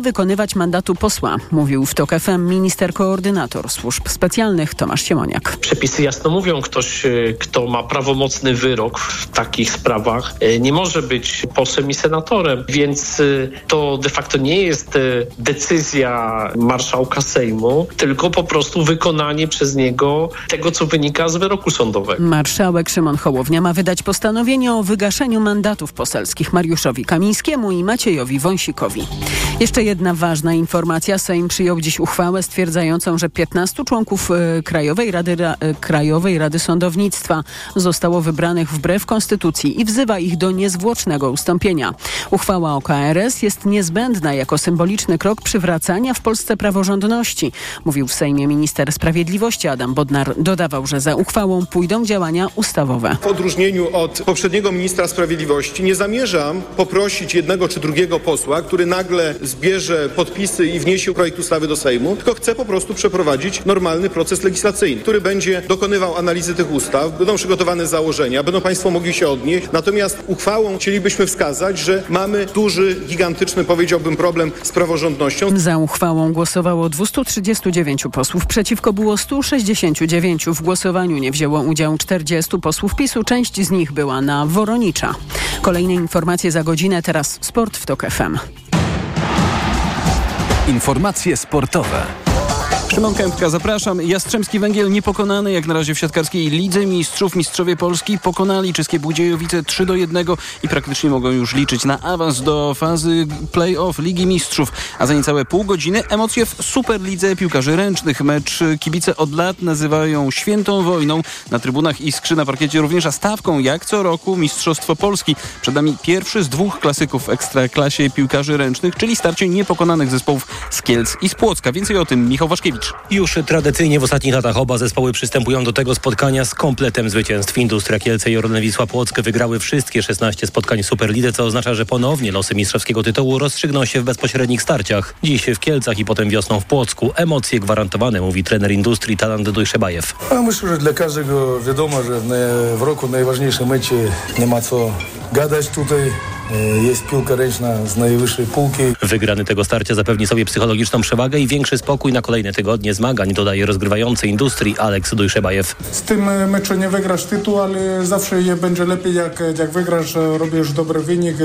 nie wykonywać mandatu posła, mówił w TOK FM minister koordynator służb specjalnych Tomasz Siemoniak. Przepisy jasno mówią, ktoś, e, kto ma prawomocny wyrok w takich sprawach, e, nie może być posłem i senatorem, więc e, to de facto nie jest decyzja marszałka Sejmu, tylko po prostu wykonanie przez niego tego, co wynika z wyroku sądowego. Marszałek Szymon Hołownia ma wydać postanowienie o wygaszeniu mandatów poselskich Mariuszowi Kamińskiemu i Maciejowi Wąsikowi. Jeszcze jedna ważna informacja. Sejm przyjął dziś uchwałę stwierdzającą, że 15 członków e, Krajowej Rady, e, Krajowej Rady Sądownictwa zostało wybranych wbrew konstytucji i wzywa ich do niezwłocznego ustąpienia. Uchwała o KRS jest niezbędna jako symboliczny krok przywracania w Polsce praworządności, mówił w Sejmie minister sprawiedliwości Adam Bodnar. Dodawał, że za uchwałą pójdą działania ustawowe. W odróżnieniu od poprzedniego ministra sprawiedliwości nie zamierzam poprosić jednego czy drugiego posła, który nagle zbierze podpisy i wniesie projekt ustawy do Sejmu, tylko chcę po prostu przeprowadzić normalny proces legislacyjny, który będzie dokonywał analizy tych ustaw, będą przygotowane założenia, będą Państwo mogli się odnieść. Natomiast uchwałą chcielibyśmy wskazać, że mamy duży, gigantyczny, powiedziałbym, problem z praworządnością. Za uchwałą głosowało 239 posłów, przeciwko było 169. W głosowaniu nie wzięło udziału 40 posłów PiSu, część z nich była na Woronicza. Kolejne informacje za godzinę, teraz sport w TOK FM. Informacje sportowe. Szymon Kępka, zapraszam. Jastrzębski Węgiel niepokonany jak na razie w siatkarskiej Lidze Mistrzów. Mistrzowie Polski pokonali czeskie Budziejowice 3 do 1 i praktycznie mogą już liczyć na awans do fazy play-off Ligi Mistrzów. A za niecałe pół godziny emocje w Superlidze Piłkarzy Ręcznych. Mecz kibice od lat nazywają świętą wojną. Na trybunach Iskrzy na parkiecie również, a stawką jak co roku Mistrzostwo Polski. Przed nami pierwszy z dwóch klasyków w ekstraklasie piłkarzy ręcznych, czyli starcie niepokonanych zespołów z Kielc i z Płocka. Więcej o tym Michał Waszkiewicz. Już tradycyjnie w ostatnich latach oba zespoły przystępują do tego spotkania z kompletem zwycięstw. Industria Kielce i Orlen Wisła Płock wygrały wszystkie 16 spotkań Superlidy, co oznacza, że ponownie losy mistrzowskiego tytułu rozstrzygną się w bezpośrednich starciach. Dziś w Kielcach i potem wiosną w Płocku. Emocje gwarantowane, mówi trener Industrii Talant Dujszebajew. myślę, że dla każdego wiadomo, że w roku najważniejszym mecie nie ma co gadać tutaj. E, jest piłka ręczna z najwyższej półki. Wygrany tego starcia zapewni sobie psychologiczną przewagę i większy spokój na kolejne tygodnie zmagań, dodaje rozgrywający industrii Aleks Dujszebajew. Z tym e, meczu nie wygrasz tytuł, ale zawsze je będzie lepiej, jak, jak wygrasz, robisz dobry wynik, e,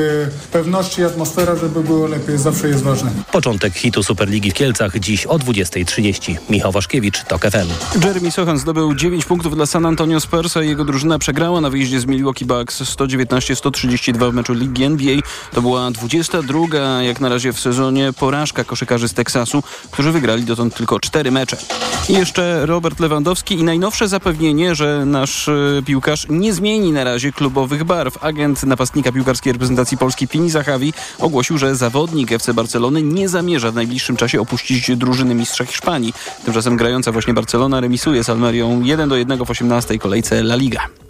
pewności, atmosfera, żeby było lepiej, zawsze jest ważne. Początek hitu Superligi w Kielcach dziś o 20.30. Michał Waszkiewicz, TOK FM. Jeremy Sochan zdobył 9 punktów dla San Antonio Spurs, a jego drużyna przegrała na wyjeździe z Milwaukee Bucks 119-132 w meczu Ligi NBA. To była 22 jak na razie w sezonie porażka koszykarzy z Teksasu, którzy wygrali dotąd tylko 4 mecze. I jeszcze Robert Lewandowski i najnowsze zapewnienie, że nasz e, piłkarz nie zmieni na razie klubowych barw. Agent napastnika piłkarskiej reprezentacji Polski Pini Zachawi ogłosił, że zawodnik FC Barcelony nie zamierza w najbliższym czasie opuścić drużyny mistrza Hiszpanii. Tymczasem grająca właśnie Barcelona remisuje z Almerią 1 do 1 w 18 kolejce La Liga.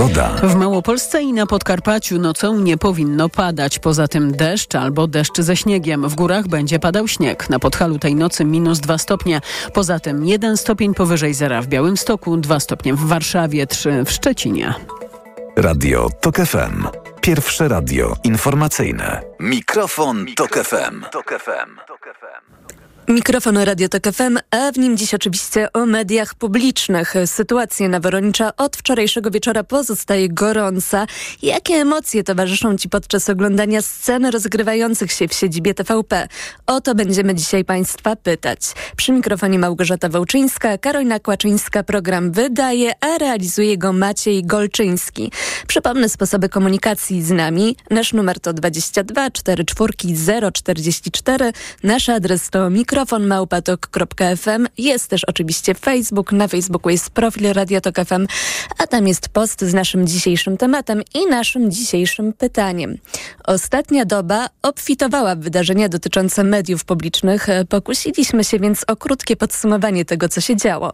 Pogoda. W Małopolsce i na Podkarpaciu nocą nie powinno padać. Poza tym deszcz albo deszcz ze śniegiem. W górach będzie padał śnieg. Na Podhalu tej nocy minus 2 stopnie. Poza tym 1 stopień powyżej zera w Białymstoku, 2 stopnie w Warszawie, 3 w Szczecinie. Radio TOK FM. Pierwsze radio informacyjne. Mikrofon, Mikrofon Tok FM. Tok FM. Mikrofon Radio Tok FM, a w nim dziś oczywiście o mediach publicznych. Sytuacja na Woronicza od wczorajszego wieczora pozostaje gorąca. Jakie emocje towarzyszą Ci podczas oglądania scen rozgrywających się w siedzibie TVP? O to będziemy dzisiaj Państwa pytać. Przy mikrofonie Małgorzata Wołczyńska, Karolina Kłaczyńska program wydaje, a realizuje go Maciej Golczyński. Przypomnę sposoby komunikacji z nami. Nasz numer to 22 44 044. Nasz adres to mikro mikrofon małpatok.fm. Jest też oczywiście Facebook. Na Facebooku jest profil Radiotok FM, a tam jest post z naszym dzisiejszym tematem i naszym dzisiejszym pytaniem. Ostatnia doba obfitowała w wydarzenia dotyczące mediów publicznych. Pokusiliśmy się więc o krótkie podsumowanie tego, co się działo.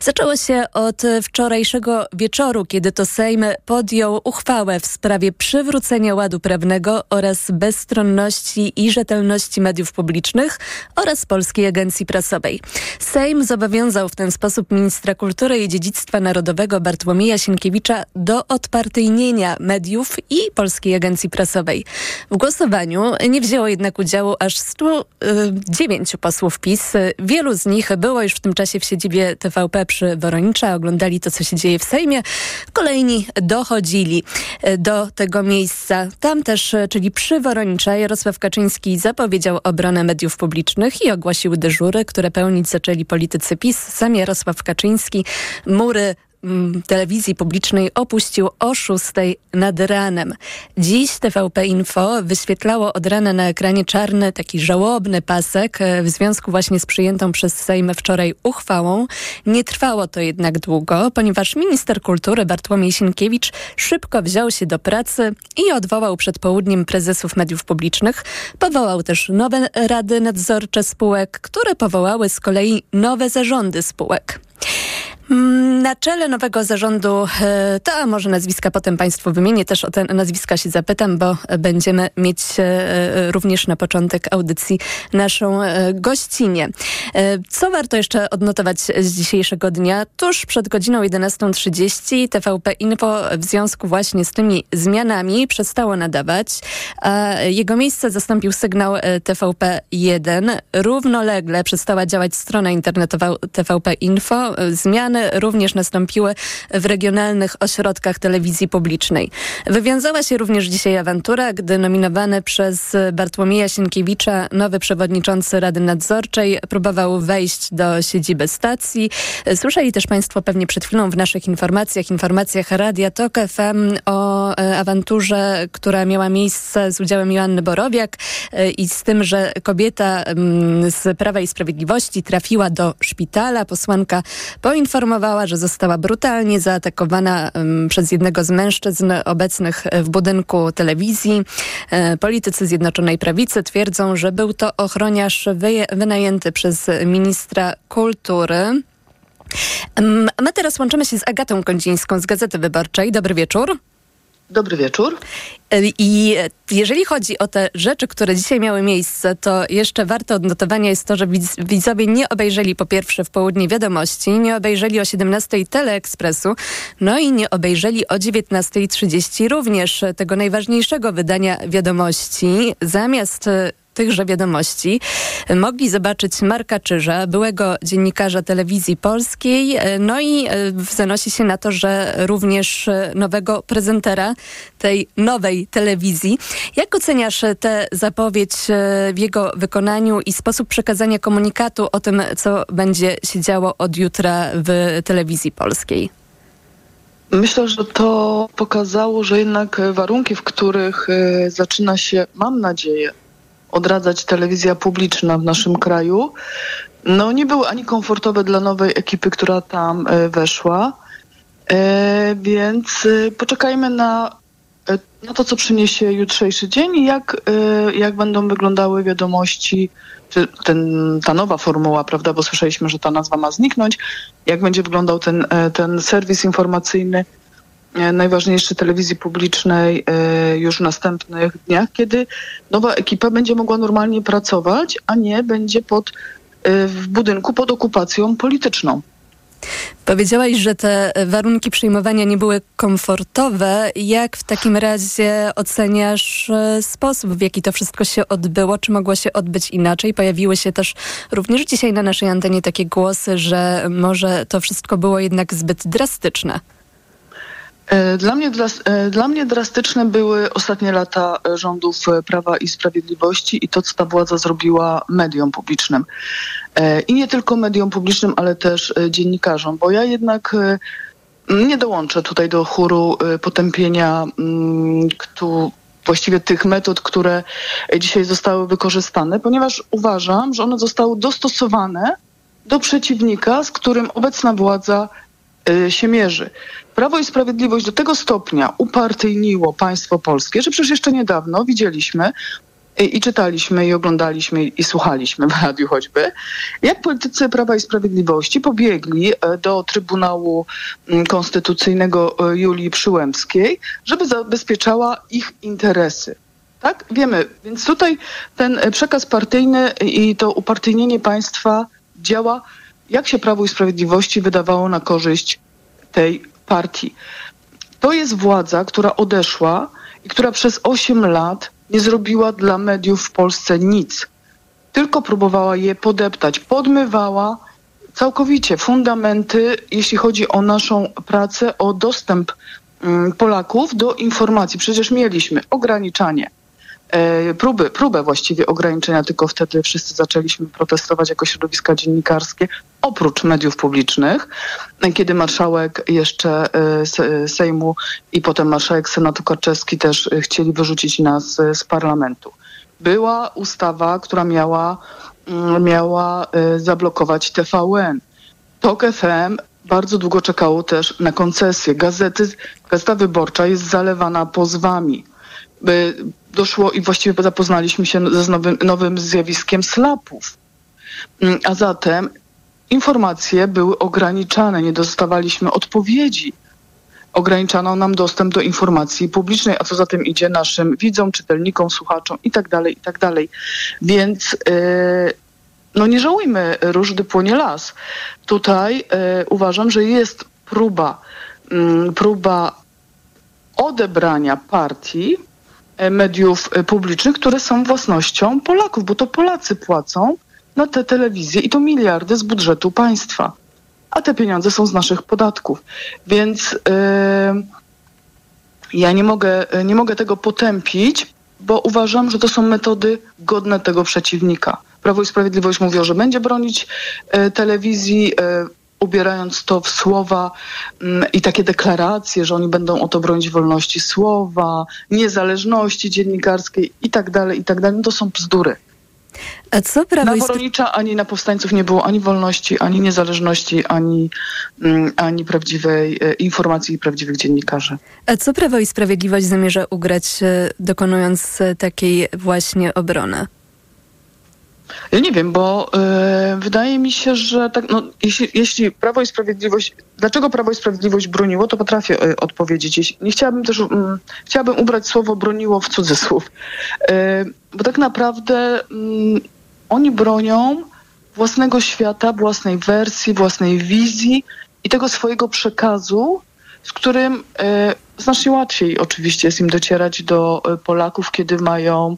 Zaczęło się od wczorajszego wieczoru, kiedy to Sejm podjął uchwałę w sprawie przywrócenia ładu prawnego oraz bezstronności i rzetelności mediów publicznych oraz polskiej Polskiej Agencji Prasowej. Sejm zobowiązał w ten sposób ministra kultury i dziedzictwa narodowego Bartłomieja Sienkiewicza do odpartyjnienia mediów i Polskiej Agencji Prasowej. W głosowaniu nie wzięło jednak udziału aż 109 posłów PiS. Wielu z nich było już w tym czasie w siedzibie TVP przy Woronicza, oglądali to, co się dzieje w Sejmie. Kolejni dochodzili do tego miejsca. Tam też, czyli przy Woronicza, Jarosław Kaczyński zapowiedział obronę mediów publicznych i ogłosił dyżury, które pełnić zaczęli politycy PiS. Sam Jarosław Kaczyński mury telewizji publicznej opuścił o 6 nad ranem. Dziś TVP Info wyświetlało od rana na ekranie czarny, taki żałobny pasek e, w związku właśnie z przyjętą przez Sejm wczoraj uchwałą. Nie trwało to jednak długo, ponieważ minister kultury Bartłomiej Sienkiewicz szybko wziął się do pracy i odwołał przed południem prezesów mediów publicznych. Powołał też nowe rady nadzorcze spółek, które powołały z kolei nowe zarządy spółek. Mm, na czele nowego zarządu, e, to może nazwiska potem Państwu wymienię, też o te nazwiska się zapytam, bo będziemy mieć e, e, również na początek audycji naszą gościnię. Co warto jeszcze odnotować z dzisiejszego dnia? Tuż przed godziną 11.30 TVP Info w związku właśnie z tymi zmianami przestało nadawać, a jego miejsce zastąpił sygnał TVP1. Równolegle przestała działać strona internetowa TVP Info. Zmiany zmiany również nastąpiły w regionalnych ośrodkach telewizji publicznej. Wywiązała się również dzisiaj awantura, gdy nominowany przez Bartłomieja Sienkiewicza nowy przewodniczący Rady Nadzorczej próbował wejść do siedziby stacji. Słyszeli też Państwo pewnie przed chwilą w naszych informacjach, informacjach Radia TOK FM o e, awanturze, która miała miejsce z udziałem Joanny Borowiak e, i z tym, że kobieta mm, z Prawa i Sprawiedliwości trafiła do szpitala. Posłanka poinformowała, poinformowała, że została brutalnie zaatakowana przez jednego z mężczyzn obecnych w budynku telewizji. E, politycy Zjednoczonej Prawicy twierdzą, że był to ochroniarz wy, wynajęty przez ministra kultury. My teraz łączymy się z Agatą Kądzińską z Gazety Wyborczej. Dobry wieczór. Dobry wieczór. I jeżeli chodzi o te rzeczy, które dzisiaj miały miejsce, to jeszcze warte odnotowania jest to, że widzowie nie obejrzeli po pierwsze w południe wiadomości, nie obejrzeli o 17 Teleekspresu, no i nie obejrzeli o 19.30 również tego najważniejszego wydania wiadomości. Zamiast tychże wiadomości mogli zobaczyć Marka Czyża, byłego dziennikarza telewizji polskiej, no i e, zanosi się na to, że również e, nowego prezentera tej nowej telewizji. Jak oceniasz tę zapowiedź e, w jego wykonaniu i sposób przekazania komunikatu o tym, co będzie się działo od jutra w telewizji polskiej? Myślę, że to pokazało, że jednak warunki, w których zaczyna się, mam nadzieję, odradzać telewizja publiczna w naszym kraju, no nie były ani komfortowe dla nowej ekipy, która tam e, weszła. E, więc e, poczekajmy na, na to, co przyniesie jutrzejszy dzień i jak, jak będą wyglądały wiadomości, czy ten, ta nowa formuła, prawda, bo słyszeliśmy, że ta nazwa ma zniknąć, jak będzie wyglądał ten, ten serwis informacyjny najważniejszej telewizji publicznej e, już w następnych dniach, kiedy nowa ekipa będzie mogła normalnie pracować, a nie będzie pod, e, w budynku pod okupacją polityczną. Powiedziałaś, że te warunki przyjmowania nie były komfortowe. Jak w takim razie oceniasz sposób, w jaki to wszystko się odbyło? Czy mogło się odbyć inaczej? Pojawiły się też również dzisiaj na naszej antenie takie głosy, że może to wszystko było jednak zbyt drastyczne. E, dla mnie, e, dla mnie drastyczne były ostatnie lata rządów Prawa i Sprawiedliwości i to, co ta władza zrobiła mediom publicznym. E, I nie tylko mediom publicznym, ale też dziennikarzom, bo ja jednak nie dołączę tutaj do chóru potępienia mm, kto, właściwie tych metod, które dzisiaj zostały wykorzystane, ponieważ uważam, że one zostały dostosowane do przeciwnika, z którym obecna władza się mierzy. Prawo i Sprawiedliwość do tego stopnia upartyjniło państwo polskie, że przecież jeszcze niedawno widzieliśmy i, i, czytaliśmy, i oglądaliśmy, i słuchaliśmy w radiu choćby, jak politycy Prawa i Sprawiedliwości pobiegli e, do Trybunału mm, Konstytucyjnego e, Julii Przyłębskiej, żeby zabezpieczała ich interesy. Tak? Wiemy. Więc tutaj ten przekaz partyjny i to upartyjnienie państwa działa, jak się Prawo i Sprawiedliwości wydawało na korzyść tej partii. To jest władza, która odeszła i która przez 8 lat nie zrobiła dla mediów w Polsce nic. Tylko próbowała je podeptać, podmywała całkowicie fundamenty, jeśli chodzi o naszą pracę, o dostęp mm, Polaków do informacji. Przecież mieliśmy ograniczanie próby, próbę właściwie ograniczenia, tylko wtedy wszyscy zaczęliśmy protestować jako środowiska dziennikarskie, oprócz mediów publicznych, kiedy marszałek jeszcze e, Sejmu i potem marszałek Senatu Karczewski też chcieli wyrzucić nas z parlamentu. Była ustawa, która miała, mm, miała e, zablokować TVN. TOK FM bardzo długo czekało też na koncesję. Gazety, Gazeta Wyborcza jest zalewana pozwami doszło i właściwie zapoznaliśmy się z nowym, nowym zjawiskiem slapów. Mm, a zatem informacje były ograniczane, nie dostawaliśmy odpowiedzi. Ograniczano nam dostęp do informacji publicznej, a co za tym idzie naszym widzom, czytelnikom, słuchaczom itd., tak itd. Tak Więc yy, no nie żałujmy róż, gdy płonie las. Tutaj yy, uważam, że jest próba, yy, próba odebrania partii mediów e, publicznych, które są własnością Polaków, bo to Polacy płacą na te telewizje i to miliardy z budżetu państwa. A te pieniądze są z naszych podatków. Więc yy, ja nie mogę, nie mogę tego potępić, bo uważam, że to są metody godne tego przeciwnika. Prawo i Sprawiedliwość mówią, że będzie bronić y, telewizji, y, ubierając to w słowa mm, i takie deklaracje, że oni będą o to bronić wolności słowa, niezależności dziennikarskiej i tak dalej, i tak dalej, no to są bzdury. A co Prawo na Woronicza ani na powstańców nie było ani wolności, ani niezależności, ani, mm, ani prawdziwej e, informacji i prawdziwych dziennikarzy. A co Prawo i Sprawiedliwość zamierza ugrać, e, dokonując e, takiej właśnie obrony? Ja nie wiem, bo y, wydaje mi się, że tak, no, jeśli, jeśli Prawo i Sprawiedliwość, dlaczego Prawo i Sprawiedliwość broniło, to potrafię y, odpowiedzieć. Nie chciałabym też, y, chciałabym ubrać słowo broniło w cudzysłów, bo tak naprawdę mm, oni bronią własnego świata, własnej wersji, własnej wizji i tego swojego przekazu, z którym znacznie łatwiej oczywiście jest im docierać do e, Polaków, kiedy mają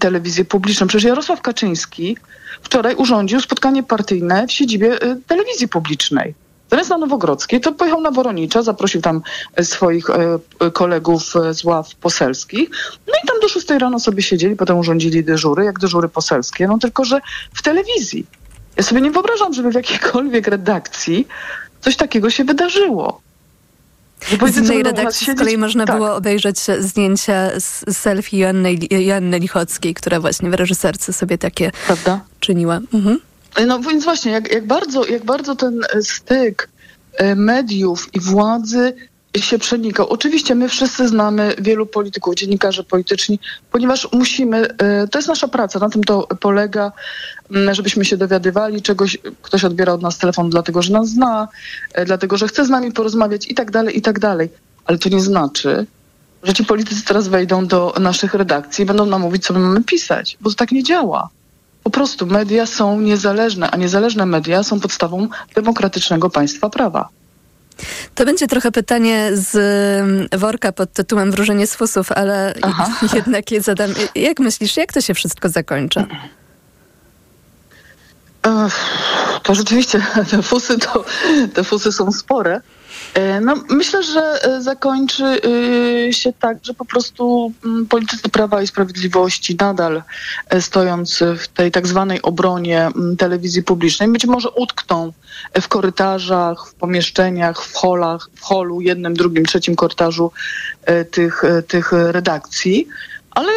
telewizję publiczną. Przecież Jarosław Kaczyński wczoraj urządził spotkanie partyjne w siedzibie e, telewizji publicznej. Zamiast na Nowogrodzkiej, to pojechał na Woronicza, zaprosił tam e, swoich kolegów z ław poselskich. No i tam do 6 rano sobie siedzieli, potem urządzili dyżury, jak dyżury poselskie. No tylko, że w telewizji. Ja sobie nie wyobrażam, żeby w jakiejkolwiek redakcji coś takiego się wydarzyło. Z innej redakcji z kolei można tak. było obejrzeć zdjęcia z selfie Joanny, Joanny Lichockiej, która właśnie w reżyserce sobie takie Prawda? czyniła. Mhm. No więc właśnie, jak, jak, bardzo, jak bardzo ten styk e, mediów i władzy się przenikał. Oczywiście my wszyscy znamy wielu polityków, dziennikarzy polityczni, ponieważ musimy, e, to jest nasza praca, na tym to polega, żebyśmy się dowiadywali czegoś, ktoś odbiera od nas telefon dlatego, że nas zna, e, dlatego, że chce z nami porozmawiać i tak dalej, i tak dalej. Ale to nie znaczy, że ci politycy teraz wejdą do naszych redakcji i będą nam mówić, co my mamy pisać, bo to tak nie działa. Po prostu media są niezależne, a niezależne media są podstawą demokratycznego państwa prawa. To będzie trochę pytanie z mm, worka pod tytułem Wróżenie z fusów, ale Aha. jednak je zadam. Jak myślisz, jak to się wszystko zakończy? To rzeczywiście te fusy, to, te fusy są spore. E, no, myślę, że e, zakończy e, się tak, że po prostu mm, politycy Prawa i Sprawiedliwości nadal stojąc w tej tak zwanej obronie mm, telewizji publicznej. Być może utkną w korytarzach, w pomieszczeniach, w holach, w holu, jednym, drugim, trzecim korytarzu tych, tych redakcji, ale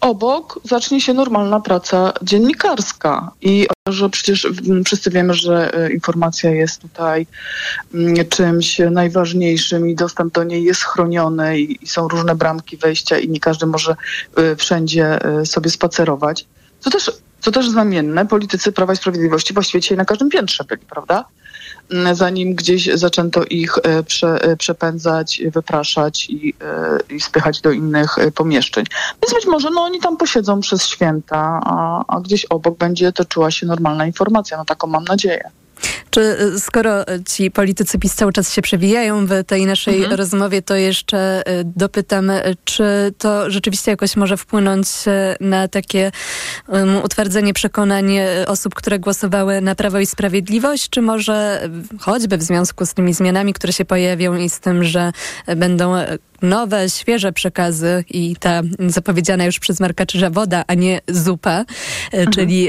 obok zacznie się normalna praca dziennikarska i że przecież wszyscy wiemy, że e, informacja jest tutaj mm, czymś najważniejszym i dostęp do niej jest chroniony i są różne bramki wejścia i nie każdy może e, wszędzie e, sobie spacerować. Co też, co też znamienne, politycy Prawa i Sprawiedliwości właściwie dzisiaj na każdym piętrze byli, prawda? Mm, zanim gdzieś zaczęto ich e, prze, e, przepędzać, wypraszać i, e, i spychać do innych pomieszczeń. Więc być może no, oni tam posiedzą przez święta, a, a gdzieś obok będzie toczyła się normalna informacja. No taką mam nadzieję. Czy y, skoro y, ci politycy PiS cały czas się przewijają w tej naszej mhm. rozmowie, to jeszcze y, dopytam, czy to rzeczywiście jakoś może wpłynąć na takie um, utwardzenie przekonań osób, które głosowały na Prawo i Sprawiedliwość, czy może choćby w związku z tymi zmianami, które się pojawią i z tym, że będą nowe, świeże przekazy i ta zapowiedziana już przez Marka Czyża woda, a nie zupa, mhm. czyli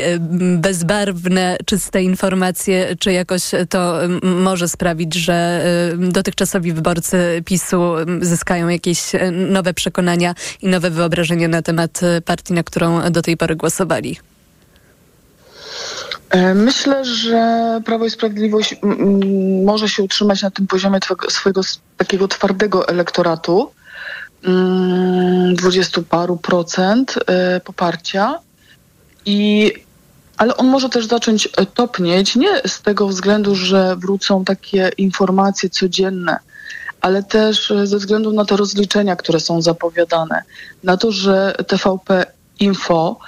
bezbarwne, czyste informacje, czy jakoś to może sprawić, że dotychczasowi wyborcy PiSu zyskają jakieś e, nowe przekonania i nowe wyobrażenia na temat e, partii, na którą do tej pory głosowali? E, myślę, że Prawo i Sprawiedliwość może się utrzymać na tym poziomie swojego takiego twardego elektoratu, dwudziestu paru procent poparcia. I ale on może też zacząć e, topnieć nie z tego względu, że wrócą takie informacje codzienne, ale też e, ze względu na te rozliczenia, które są zapowiadane, na to, że TVP Info,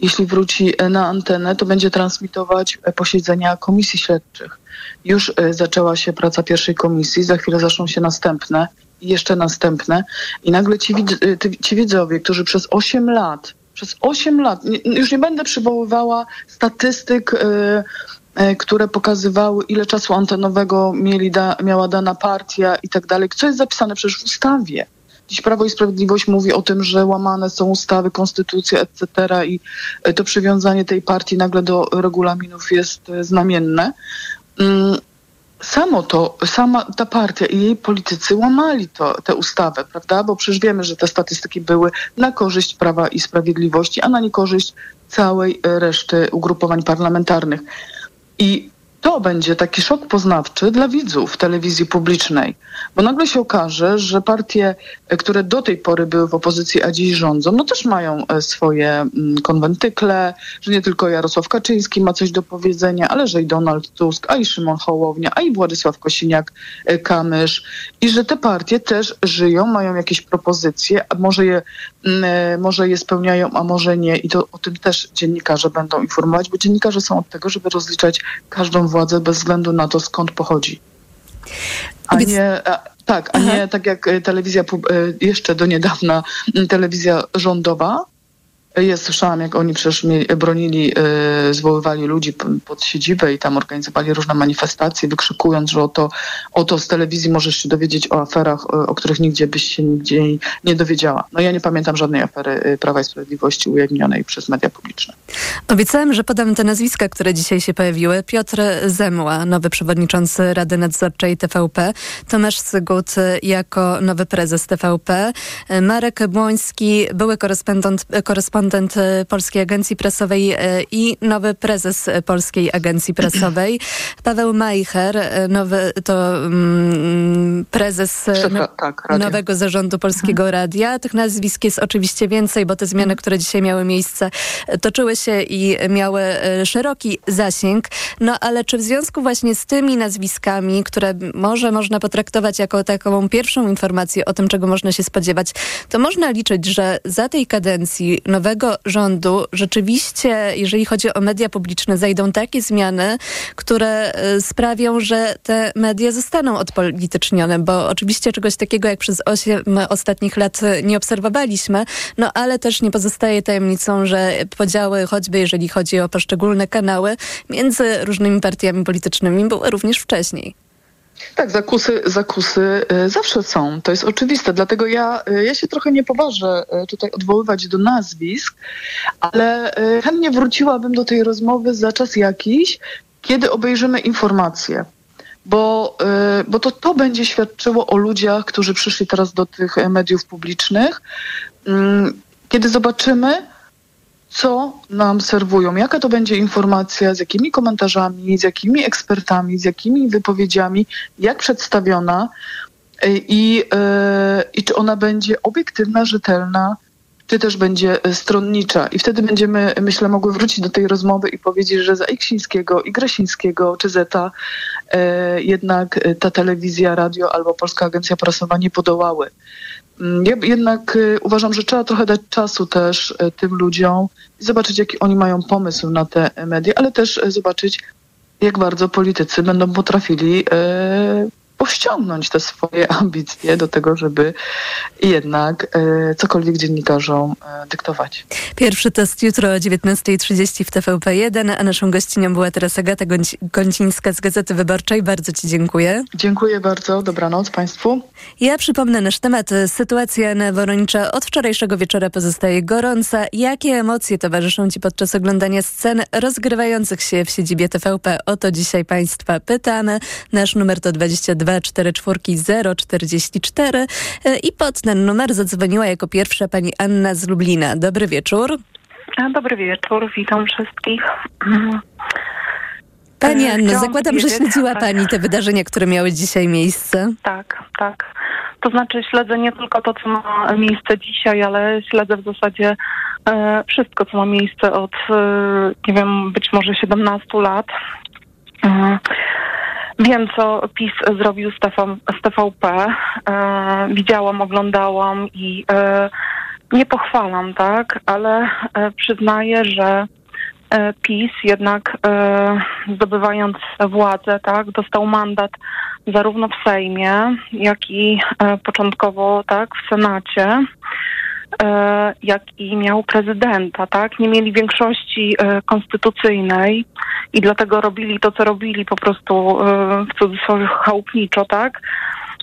jeśli wróci e, na antenę, to będzie transmitować posiedzenia komisji śledczych. Już zaczęła się praca pierwszej komisji, za chwilę zaczną się następne i jeszcze następne. I nagle ci, ci widzowie, którzy przez 8 lat przez 8 lat, już nie będę przywoływała statystyk, które pokazywały, ile czasu antenowego mieli da, miała dana partia i tak dalej, co jest zapisane przecież w ustawie. Dziś Prawo i Sprawiedliwość mówi o tym, że łamane są ustawy, konstytucja, etc. i y, to przywiązanie tej partii nagle do regulaminów jest znamienne. Mm, samo to, sama ta partia i jej politycy łamali to, tę ustawę, prawda? Bo przecież wiemy, że te statystyki były na korzyść Prawa i Sprawiedliwości, a na niekorzyść całej reszty ugrupowań parlamentarnych. I to będzie taki szok poznawczy dla widzów telewizji publicznej, bo nagle się okaże, że partie, e, które do tej pory były w opozycji, a dziś rządzą, no też mają e, swoje mm, konwentykle, że nie tylko Jarosław Kaczyński ma coś do powiedzenia, ale że i Donald Tusk, a i Szymon Hołownia, a i Władysław Kosiniak-Kamysz i że te partie też żyją, mają jakieś propozycje, a może je, mm, może je spełniają, a może nie. I to o tym też dziennikarze będą informować, bo dziennikarze są od tego, żeby rozliczać każdą władzę bez względu na to, skąd pochodzi. A nie, a, tak, a nie tak jak e, telewizja, e, jeszcze do niedawna telewizja rządowa, ja słyszałam, jak oni przecież bronili, e, zwoływali ludzi pod siedzibę i tam organizowali różne manifestacje, wykrzykując, że oto, oto z telewizji możesz się dowiedzieć o aferach, e, o których nigdzie byś się nigdzie nie dowiedziała. No ja nie pamiętam żadnej afery e, Prawa i Sprawiedliwości ujawnionej przez media publiczne. Obiecałem, że podam te nazwiska, które dzisiaj się pojawiły. Piotr Zemła, nowy przewodniczący Rady Nadzorczej TVP, Tomasz Sygut jako nowy prezes TVP, Marek Błoński, były korespondent, korespondent korespondent e, Polskiej Agencji Prasowej e, i nowy prezes Polskiej Agencji Prasowej. Paweł Majcher, e, nowy, to mm, prezes no, tak, nowego zarządu Polskiego mhm. Radia. Tych nazwisk jest oczywiście więcej, bo te zmiany, mhm. które dzisiaj miały miejsce, toczyły się i miały szeroki zasięg. No ale czy w związku właśnie z tymi nazwiskami, które może można potraktować jako taką pierwszą informację o tym, czego można się spodziewać, to można liczyć, że za tej kadencji nowego nowego rządu rzeczywiście, jeżeli chodzi o media publiczne, zajdą takie zmiany, które e, sprawią, że te media zostaną odpolitycznione, bo oczywiście czegoś takiego jak przez 8 ostatnich lat nie obserwowaliśmy, no ale też nie pozostaje tajemnicą, że podziały, choćby jeżeli chodzi o poszczególne kanały, między różnymi partiami politycznymi były również wcześniej. Tak, zakusy, zakusy y, zawsze są. To jest oczywiste. Dlatego ja, y, ja się trochę nie poważę y, tutaj odwoływać do nazwisk, ale chętnie wróciłabym do tej rozmowy za czas jakiś, kiedy obejrzymy informacje. Bo, bo to, to będzie świadczyło o ludziach, którzy przyszli teraz do tych mediów publicznych. Mm, kiedy zobaczymy, co nam serwują, jaka to będzie informacja, z jakimi komentarzami, z jakimi ekspertami, z jakimi wypowiedziami, jak przedstawiona e, i, yy, i czy ona będzie obiektywna, rzetelna, czy też będzie stronnicza. I wtedy będziemy, myślę, mogły wrócić do tej rozmowy i powiedzieć, że za Iksińskiego i Grasińskiego czy Zeta e, jednak ta telewizja, radio albo Polska Agencja Prasowa nie podołały. Mm, ja jednak e, uważam, że trzeba trochę dać czasu też e, tym ludziom i zobaczyć, jaki oni mają pomysł na te media, ale też e, zobaczyć, jak bardzo politycy będą potrafili powściągnąć te swoje ambicje do tego, żeby jednak e, cokolwiek dziennikarzom e, dyktować. Pierwszy test jutro o 19.30 w TVP1, a naszą gościnią była teraz Agata Goncińska z Gazety Wyborczej. Bardzo Ci dziękuję. Dziękuję bardzo. Dobranoc Państwu. Ja przypomnę nasz temat. Sytuacja na Woronicza od wczorajszego wieczora pozostaje gorąca. Jakie emocje towarzyszą Ci podczas oglądania scen rozgrywających się w siedzibie TVP? O to dzisiaj Państwa pytamy. Nasz numer to 22 244 044 i pod ten numer zadzwoniła jako pierwsza pani Anna z Lublina. Dobry wieczór. Dobry wieczór, witam wszystkich. Pani Anno, zakładam, że śledziła tak. Pani te wydarzenia, które miały dzisiaj miejsce. Tak, tak. To znaczy śledzę nie tylko to, co ma miejsce dzisiaj, ale śledzę w zasadzie e, wszystko, co ma miejsce od, e, nie wiem, być może 17 lat. E, Wiem, co PiS zrobił z, TV, z TVP. E, widziałam, oglądałam i e, nie pochwalam, tak, ale e, przyznaję, że e, PiS jednak e, zdobywając władzę, tak, dostał mandat zarówno w Sejmie, jak i e, początkowo, tak, w Senacie. E, jak i miał prezydenta, tak? Nie mieli większości e, konstytucyjnej i dlatego robili to, co robili po prostu e, w cudzysłowie chałupniczo, tak?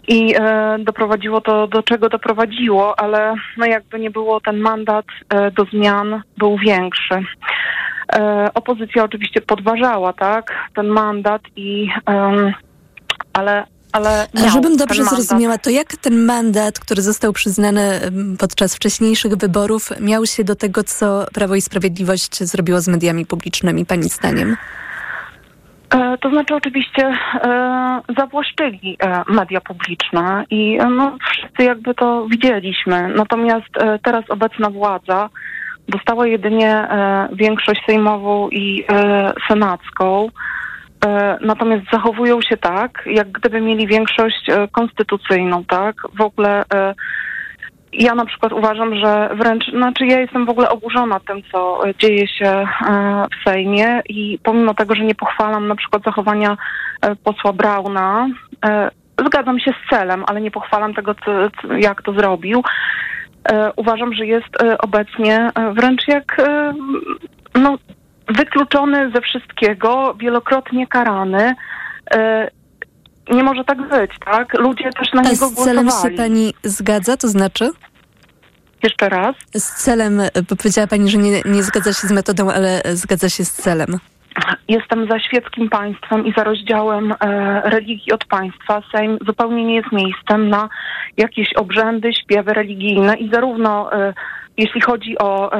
I doprowadziło to, do czego doprowadziło, ale no jakby nie było, ten mandat do zmian był większy. Opozycja oczywiście podważała, tak, ten mandat i ale ale. A żebym dobrze zrozumiała, to jak ten mandat, który został przyznany podczas wcześniejszych wyborów, miał się do tego, co Prawo i Sprawiedliwość zrobiło z mediami publicznymi, Pani zdaniem? E, to znaczy oczywiście e, zawłaszczyli e, media publiczne i e, no, wszyscy jakby to widzieliśmy. Natomiast e, teraz obecna władza dostała jedynie e, większość sejmową i senacką. E, natomiast zachowują się tak, jak gdyby mieli większość e, konstytucyjną, tak? W ogóle e, ja na przykład uważam, że wręcz, znaczy ja jestem w ogóle oburzona tym, co dzieje się w Sejmie i pomimo tego, że nie pochwalam na przykład zachowania posła Brauna, zgadzam się z celem, ale nie pochwalam tego, jak to zrobił. Uważam, że jest obecnie wręcz jak no, wykluczony ze wszystkiego, wielokrotnie karany. E, nie może tak być, tak? Ludzie też na A niego z celem głosowali. się pani zgadza, to znaczy? Jeszcze raz? Z celem, bo powiedziała pani, że nie, nie zgadza się z metodą, ale zgadza się z celem. Jestem za świeckim państwem i za rozdziałem e, religii od państwa. Sejm zupełnie nie jest miejscem na jakieś obrzędy, śpiewy religijne i zarówno e, jeśli chodzi o e,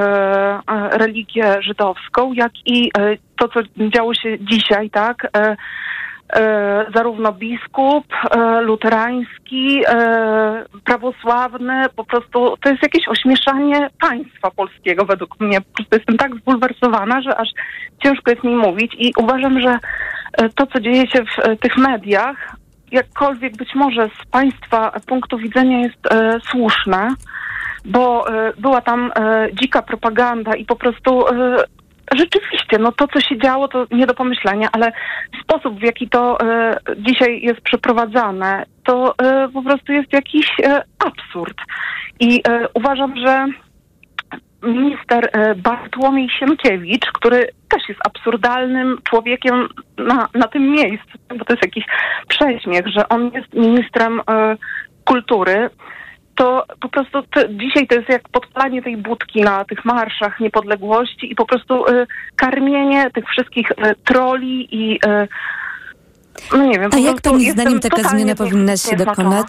e, religię żydowską, jak i e, to, co działo się dzisiaj, tak? E, e, zarówno biskup e, luterański, prawosławny, po prostu to jest jakieś ośmieszanie państwa polskiego według mnie. Po prostu jestem tak zbulwersowana, że aż ciężko jest mi mówić i uważam, że to, co dzieje się w tych mediach, jakkolwiek być może z państwa punktu widzenia jest słuszne, bo e, była tam e, dzika propaganda i po prostu e, rzeczywiście, no to, co się działo, to nie do pomyślenia, ale sposób, w jaki to dzisiaj jest przeprowadzane, to po prostu jest jakiś absurd. I uważam, że minister Bartłomiej Sienkiewicz, który też jest absurdalnym człowiekiem na, na tym miejscu, bo to jest jakiś prześmiech, że on jest ministrem kultury, to po prostu to, dzisiaj to jest jak podpalanie tej budki na tych marszach niepodległości i po prostu y, karmienie tych wszystkich y, troli i y, no nie wiem. A jak pani zdaniem taka zmiana powinna się dokonać?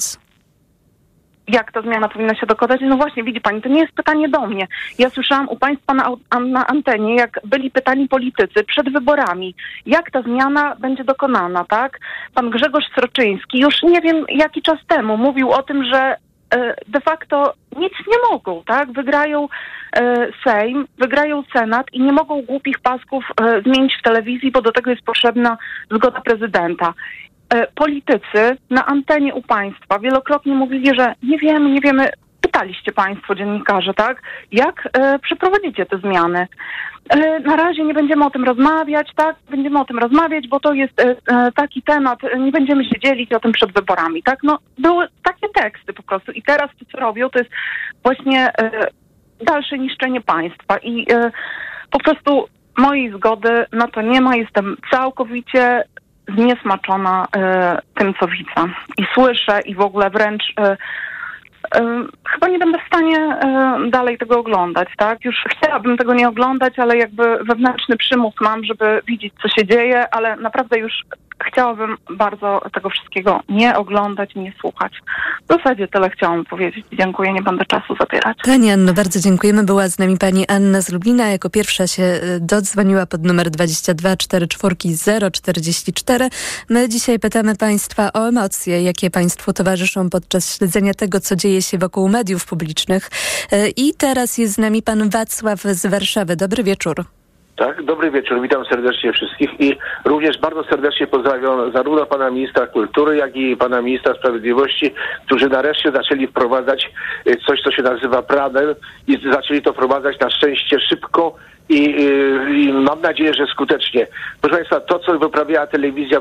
Jak ta zmiana powinna się dokonać? No właśnie, widzi pani, to nie jest pytanie do mnie. Ja słyszałam u państwa na, na antenie, jak byli pytani politycy przed wyborami, jak ta zmiana będzie dokonana, tak? Pan Grzegorz Sroczyński już nie wiem jaki czas temu mówił o tym, że de facto nic nie mogą, tak? Wygrają e, Sejm, wygrają Senat i nie mogą głupich pasków e, zmienić w telewizji, bo do tego jest potrzebna zgoda prezydenta. E, politycy na antenie u państwa wielokrotnie mówili, że nie wiemy, nie wiemy, pytaliście państwo dziennikarze, tak? Jak e, przeprowadzicie te zmiany? E, na razie nie będziemy o tym rozmawiać, tak? Będziemy o tym rozmawiać, bo to jest e, e, taki temat, e, nie będziemy się dzielić o tym przed wyborami, tak? No, były takie teksty po prostu i teraz to, co robią, to jest właśnie e, dalsze niszczenie państwa i po prostu mojej zgody na to nie ma. Jestem całkowicie zniesmaczona tym, co widzę i słyszę i w ogóle wręcz e, chyba nie będę w stanie dalej tego oglądać, tak? Już chciałabym tego nie oglądać, ale jakby wewnętrzny przymus mam, żeby widzieć, co się dzieje, ale naprawdę już chciałabym bardzo tego wszystkiego nie oglądać, nie słuchać. W zasadzie tyle chciałam powiedzieć. Dziękuję, nie będę czasu zabierać. Pani Anno, bardzo dziękujemy. Była z nami pani Anna z Lublina. Jako pierwsza się y, dodzwoniła pod numer 22 44 044. My dzisiaj pytamy państwa o emocje, jakie państwu towarzyszą podczas śledzenia tego, co dzieje się wokół mediów publicznych. Y, I teraz jest z nami pan Wacław z Warszawy. Dobry wieczór. Tak, dobry wieczór, witam serdecznie wszystkich i również bardzo serdecznie pozdrawiam zarówno pana ministra kultury, jak i pana ministra sprawiedliwości, którzy nareszcie zaczęli wprowadzać y, coś, co się nazywa prawem i zaczęli to wprowadzać na szczęście szybko i, y, i mam nadzieję, że skutecznie. Proszę państwa, to, co wyprawiała telewizja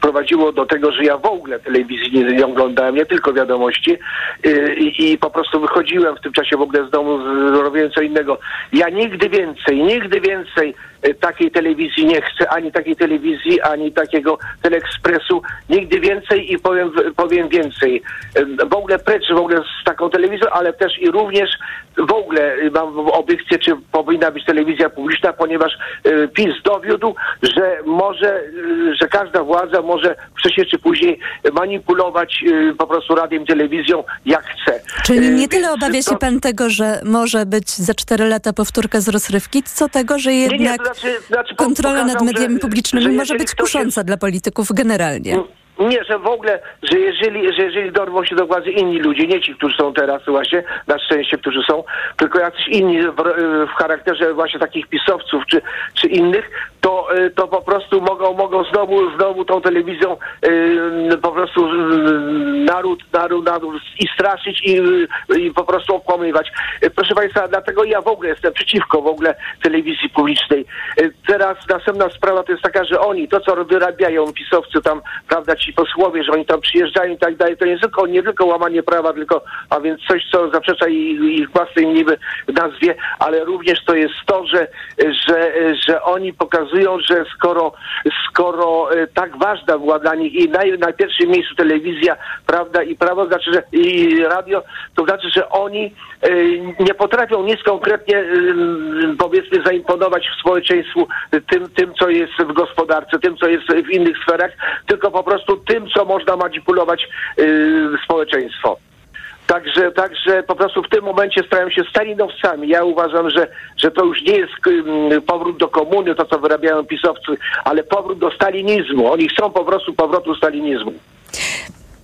prowadziło do tego, że ja w ogóle telewizji nie, nie oglądałem, nie tylko wiadomości yy, i, i po prostu wychodziłem w tym czasie w ogóle z domu, robiłem co innego. Ja nigdy więcej, nigdy więcej y, takiej telewizji nie chcę, ani takiej telewizji, ani takiego teleekspresu, nigdy więcej i powiem, powiem więcej. Y, W ogóle precz w ogóle z taką telewizją, ale też i również w ogóle y, mam obiekcję, czy powinna być telewizja publiczna, ponieważ y, PiS dowiódł, że może, y, że każda władza może wcześniej czy później manipulować y, po prostu radiem, telewizją jak chce. Czyli Y, nie tyle obawia się pan tego, że może być za cztery lata powtórka z rozrywki, co tego, że jednak znaczy- znaczy kontrola nad pokazał, mediami że- publicznymi że może być ktoś jest- kusząca dla polityków generalnie. Nie, że w ogóle, że jeżeli, że jeżeli dorwą się do władzy inni ludzie, nie ci, którzy są teraz właśnie, na szczęście, którzy są, tylko jacyś inni w, w charakterze właśnie takich pisowców czy, czy innych, to, y, to po prostu mogą, mogą znowu, znowu tą telewizją y, po prostu y, naród, naród, naród i straszyć i, i po prostu okłamywać. Proszę Państwa, dlatego ja w ogóle jestem przeciwko w ogóle telewizji publicznej. Teraz następna sprawa to jest taka, że oni, to co wyrabiają pisowcy tam, prawda, ci posłowie, że oni tam przyjeżdżają i tak dalej, to nie tylko, nie tylko łamanie prawa, tylko, a więc coś, co zaprzecza ich, ich własnej niby nazwie, ale również to jest to, że, że, że oni pokazują, że skoro, skoro e, tak ważna była dla nich i na, na pierwszym miejscu telewizja, prawda, i prawo, znaczy, że i radio, to znaczy, że oni e, nie potrafią nic konkretnie, e, powiedzmy, zaimponować w społeczeństwu tym, tym, co jest w gospodarce, tym, co jest w innych sferach, tylko po prostu tym, co można manipulować e, społeczeństwo. Także, także po prostu w tym momencie stają się stalinowcami. Ja uważam, że, że to już nie jest ym, powrót do komuny, to co wyrabiają pisowcy, ale powrót do stalinizmu. Oni chcą po prostu powrotu stalinizmu.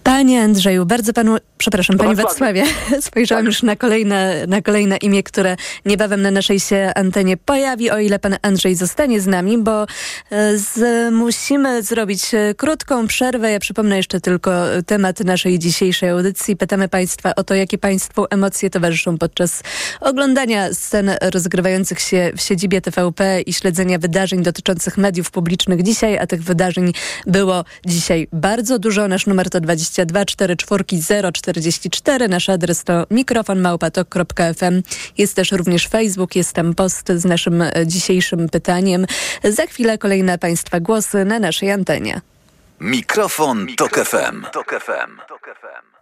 Panie Andrzeju, bardzo panu, przepraszam, panie Wacławie. Spojrzałam już na kolejne, na kolejne imię, które niebawem na naszej się antenie pojawi, o ile pan Andrzej zostanie z nami, bo e, z, musimy zrobić e, krótką przerwę. Ja przypomnę jeszcze tylko e, temat naszej dzisiejszej audycji. Pytamy państwa o to, jakie państwu emocje towarzyszą podczas oglądania scen rozgrywających się w siedzibie TVP i śledzenia wydarzeń dotyczących mediów publicznych dzisiaj, a tych wydarzeń było dzisiaj bardzo dużo. Nasz numer to 22 44 044. Nasz adres to mikrofonmałpatok.fm. Jest też również Facebook, jest tam post z naszym e, dzisiejszym pytaniem. Za chwilę kolejne Państwa głosy na naszej antenie. Mikrofon, Tok FM.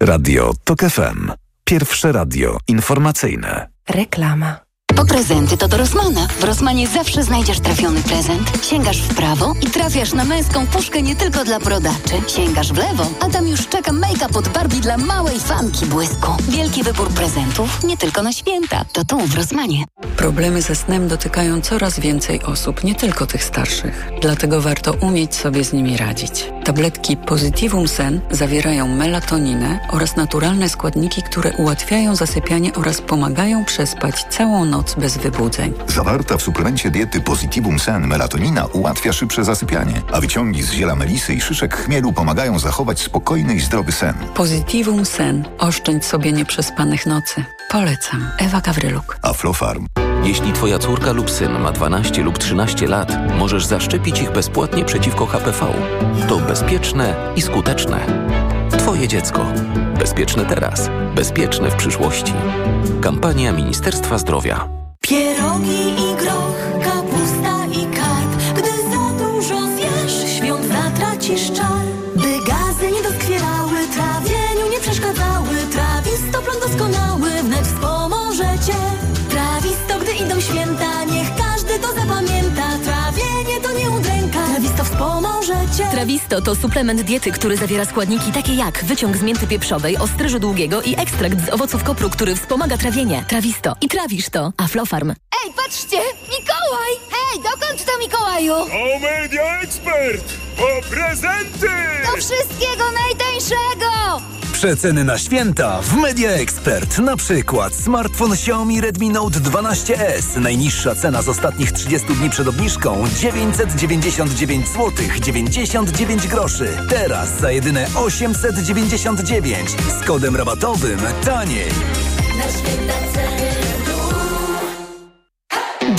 Radio Tok FM. Pierwsze radio informacyjne. Reklama. Po prezenty to do Rosmana. W Rosmanie zawsze znajdziesz trafiony prezent. Sięgasz w prawo i trafiasz na męską puszkę nie tylko dla brodaczy. Sięgasz w lewo, a tam już czeka make-up od Barbie dla małej fanki błysku. Wielki wybór prezentów nie tylko na święta. To tu w Rosmanie. Problemy ze snem dotykają coraz więcej osób, nie tylko tych starszych. Dlatego warto umieć sobie z nimi radzić. Tabletki Positivum Sen zawierają melatoninę oraz naturalne składniki, które ułatwiają zasypianie oraz pomagają przespać całą noc bez wybudzeń. Zawarta w suplemencie diety Positivum Sen melatonina ułatwia szybsze zasypianie, a wyciągi z ziela melisy i szyszek chmielu pomagają zachować spokojny i zdrowy sen. Positivum Sen. Oszczędź sobie nieprzespanych nocy. Polecam. Ewa Gawryluk. Aflofarm. Jeśli Twoja córka lub syn ma 12 lub 13 lat, możesz zaszczepić ich bezpłatnie przeciwko HPV. To bezpieczne i skuteczne. Twoje dziecko. Bezpieczne teraz. Bezpieczne w przyszłości. Kampania Ministerstwa Zdrowia. Pierogi i groch, kapusta i karp. Gdy za dużo zjesz, świąt zatracisz czar. Cię. Trawisto to suplement diety, który zawiera składniki takie jak wyciąg z mięty pieprzowej, ostryżu długiego i ekstrakt z owoców kopru, który wspomaga trawienie. Trawisto. I trawisz to. Aflofarm. Ej, patrzcie! Mikołaj! Hej, dokąd to Mikołaju? O Media Expert! Po prezenty! Do wszystkiego najtańszego! Przeceny na święta w Media Expert. Na przykład smartfon Xiaomi Redmi Note 12S. Najniższa cena z ostatnich 30 dni przed obniżką 999 zł 99 groszy. Teraz za jedyne 899 z kodem rabatowym taniej. Na święta ceny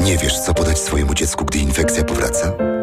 Nie wiesz, co podać swojemu dziecku, gdy infekcja powraca?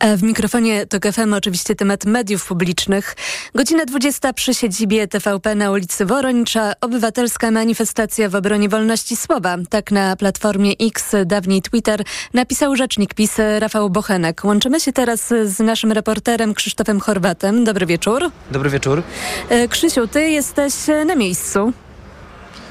A w mikrofonie TOK FM oczywiście temat mediów publicznych. Godzina 20 przy siedzibie TVP na ulicy Woronicza. Obywatelska manifestacja w obronie wolności słowa. Tak na platformie X, dawniej Twitter, napisał rzecznik PiS Rafał Bochenek. Łączymy się teraz z naszym reporterem Krzysztofem Chorwatem. Dobry wieczór. Dobry wieczór. E, Krzysiu, ty jesteś na miejscu.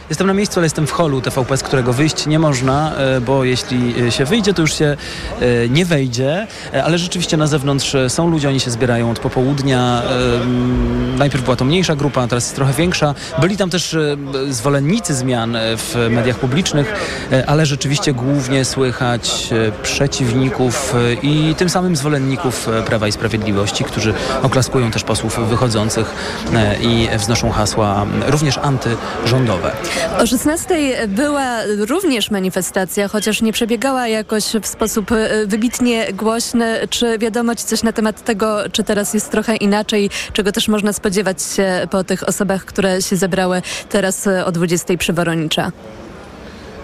Jestem na miejscu, ale jestem w holu TVP, z którego wyjść nie można, e, bo jeśli się wyjdzie, to już się e, nie wejdzie, E, ale rzeczywiście na zewnątrz e, są ludzie, oni się zbierają od popołudnia. E, Najpierw była to mniejsza grupa, teraz jest trochę większa. Byli tam też e, zwolennicy zmian e, w mediach publicznych, e, ale rzeczywiście głównie słychać e, przeciwników e, i tym samym zwolenników e, Prawa i Sprawiedliwości, którzy oklaskują też posłów wychodzących e, i wznoszą hasła również antyrządowe. O 16 była również manifestacja, chociaż nie przebiegała jakoś w sposób e, wybitnie głośny. Czy wiadomo Ci coś na temat tego, czy teraz jest trochę inaczej, czego też można spodziewać się po tych osobach, które się zebrały teraz e, o 20 przy Woronicza?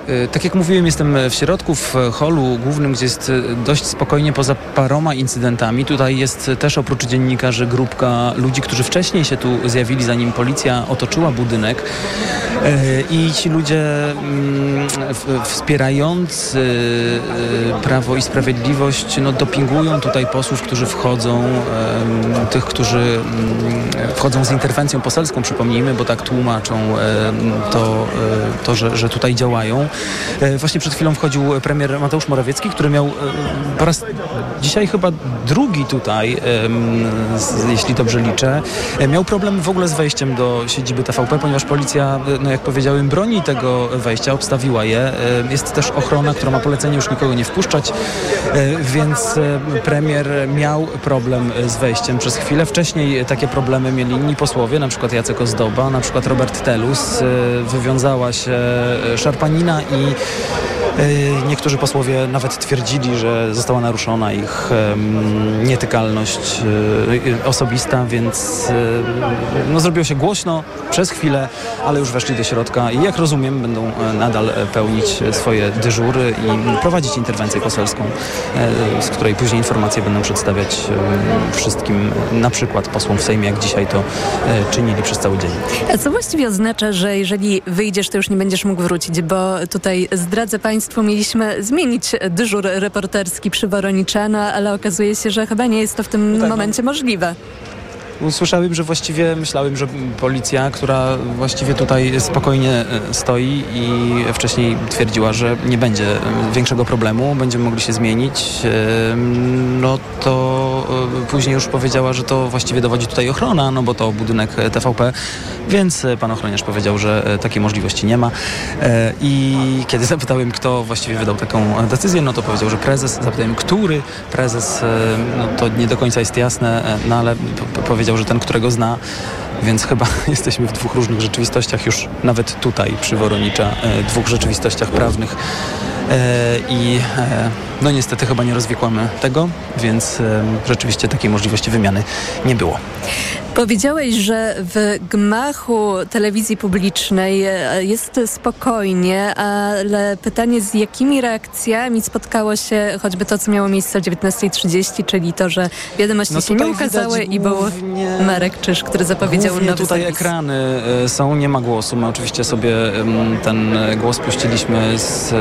E, Tak jak mówiłem, jestem w środku, w holu głównym, gdzie jest dość spokojnie poza paroma incydentami. Tutaj jest też oprócz dziennikarzy grupka ludzi, którzy wcześniej się tu zjawili, zanim policja otoczyła budynek. E, I ci ludzie mm, wspierający e, Prawo i Sprawiedliwość no, dopingują tutaj posłów, którzy wchodzą, tych, którzy mm, wchodzą z interwencją poselską, przypomnijmy, bo tak tłumaczą em, to, e, to że, że tutaj działają. E, Właśnie przed chwilą wchodził premier Mateusz Morawiecki, który miał e, po raz dzisiaj chyba drugi tutaj, jeśli dobrze liczę, e, miał problem w ogóle z wejściem do siedziby TVP, ponieważ policja, e, no jak powiedziałem, broni tego wejścia, obstawiła je. E, Jest też ochrona, która ma polecenie już nikogo nie wpuszczać, więc premier miał problem z wejściem przez chwilę. Wcześniej takie problemy mieli inni posłowie, na przykład Jacek Ozdoba, na przykład Robert Telus. Wywiązała się szarpanina i Niektórzy posłowie nawet twierdzili, że została naruszona ich nietykalność osobista, więc no, zrobiło się głośno przez chwilę, ale już weszli do środka i jak rozumiem będą nadal pełnić swoje dyżury i prowadzić interwencję poselską, z której później informacje będą przedstawiać wszystkim, na przykład posłom w Sejmie, jak dzisiaj to czynili przez cały dzień. A co właściwie oznacza, że jeżeli wyjdziesz, to już nie będziesz mógł wrócić, bo tutaj zdradzę Państwu, mieliśmy zmienić dyżur reporterski przy Woroniczano, ale okazuje się, że chyba nie jest to w tym no tak, momencie no. możliwe. Usłyszałem, że właściwie myślałem, że policja, która właściwie tutaj spokojnie e, stoi i wcześniej twierdziła, że nie będzie e, większego problemu, będziemy mogli się zmienić, e, no to później już powiedziała, że to właściwie dowodzi tutaj ochrona, no bo to budynek TVP, więc pan ochroniarz powiedział, że takiej możliwości nie ma. I kiedy zapytałem, kto właściwie wydał taką decyzję, no to powiedział, że prezes. Zapytałem, który prezes, no to nie do końca jest jasne, no ale powiedział, powiedział, że ten, którego zna, więc chyba jesteśmy w dwóch różnych rzeczywistościach, już nawet tutaj przy Woronicza, e, dwóch rzeczywistościach prawnych. E, I e, no niestety chyba nie rozwikłamy tego, więc rzeczywiście takiej możliwości wymiany nie było. Powiedziałeś, że w gmachu telewizji publicznej e, jest spokojnie, ale pytanie z jakimi reakcjami spotkało się choćby to, co miało miejsce o 19.30, czyli to, że wiadomości no się nie ukazały i był Marek Czyż, który zapowiedział nowy tutaj zapis. ekrany e, są, nie ma głosu. My oczywiście sobie ten głos puściliśmy z,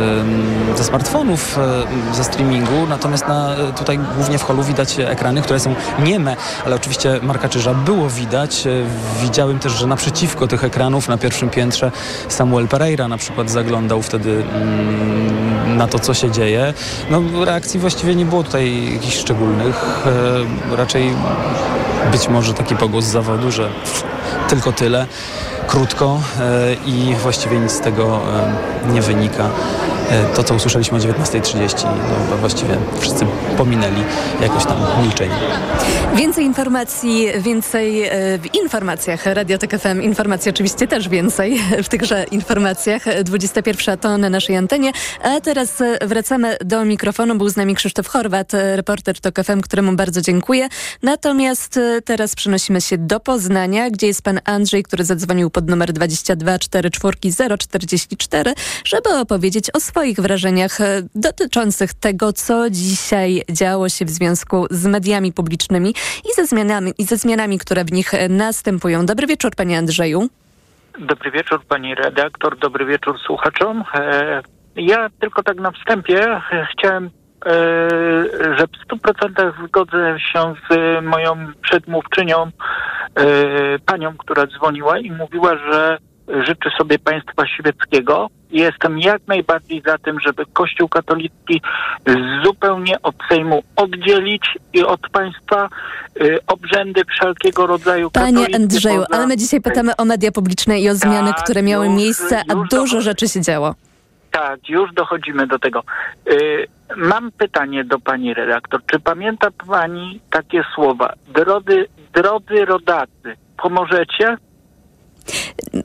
ze smartfonów, e, ze streamingu, natomiast na, tutaj głównie w holu widać ekrany, które są nieme, ale oczywiście Marka Czyża było widać. E, widziałem też, że naprzeciwko tych ekranów na pierwszym piętrze Samuel Pereira na przykład zaglądał wtedy na to, co się dzieje. No, reakcji właściwie nie było tutaj jakichś szczególnych. E, raczej być może taki pogłos zawodu, że tylko tyle, krótko e, i właściwie nic z tego nie wynika. E, to, co usłyszeliśmy o 19.30, no, właściwie wszyscy pominęli jakoś tam milczenie. Więcej informacji, więcej e, w informacjach Radiotek FM. Informacji oczywiście też więcej w tychże informacjach. 21 to na naszej antenie. A teraz e, wracamy do mikrofonu. Był z nami Krzysztof Chorwat, reporter TOK FM, któremu bardzo dziękuję. Natomiast teraz przenosimy się do Poznania, gdzie jest pan Andrzej, który zadzwonił pod numer 22 44 044, żeby opowiedzieć o swoich wrażeniach e, dotyczących tego, co dzisiaj działo się w związku z mediami publicznymi i ze zmianami, i ze zmianami które w nich e, następują. Dobry wieczór, panie Andrzeju. Dobry wieczór, pani redaktor, dobry wieczór słuchaczom. E, ja tylko tak na wstępie chciałem że w 100% zgodzę się z moją przedmówczynią, panią, która dzwoniła i mówiła, że życzy sobie państwa świeckiego. Jestem jak najbardziej za tym, żeby Kościół katolicki zupełnie od Sejmu oddzielić i od państwa y, obrzędy wszelkiego rodzaju. Panie Andrzeju, ale my dzisiaj pytamy o media publiczne i o zmiany, tak, które miały już, miejsce, a dużo rzeczy się działo. Tak, już dochodzimy do tego. Y, mam pytanie do pani redaktor. Czy pamięta pani takie słowa? Drodzy, drodzy rodacy, pomożecie?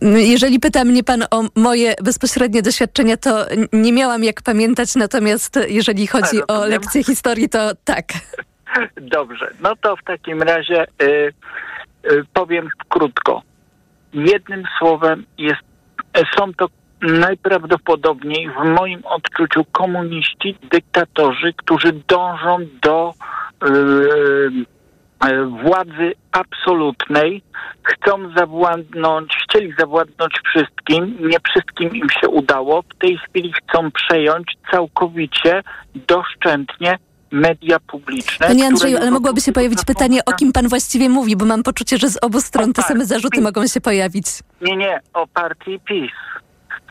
Jeżeli pyta mnie pan o moje bezpośrednie doświadczenia, to nie miałam jak pamiętać, natomiast jeżeli chodzi o lekcję historii, to tak. Dobrze, no to w takim razie y, y, powiem krótko. Jednym słowem jest, są to najprawdopodobniej w moim odczuciu komuniści, dyktatorzy, którzy dążą do y, E, władzy absolutnej, chcą zawładnąć, chcieli zawładnąć wszystkim, nie wszystkim im się udało. W tej chwili chcą przejąć całkowicie, doszczętnie media publiczne. Panie Andrzeju, ale mogłoby się pojawić pytanie, o kim pan właściwie mówi, bo mam poczucie, że z obu stron te same zarzuty PiS. mogą się pojawić. Nie, nie, o partii PiS.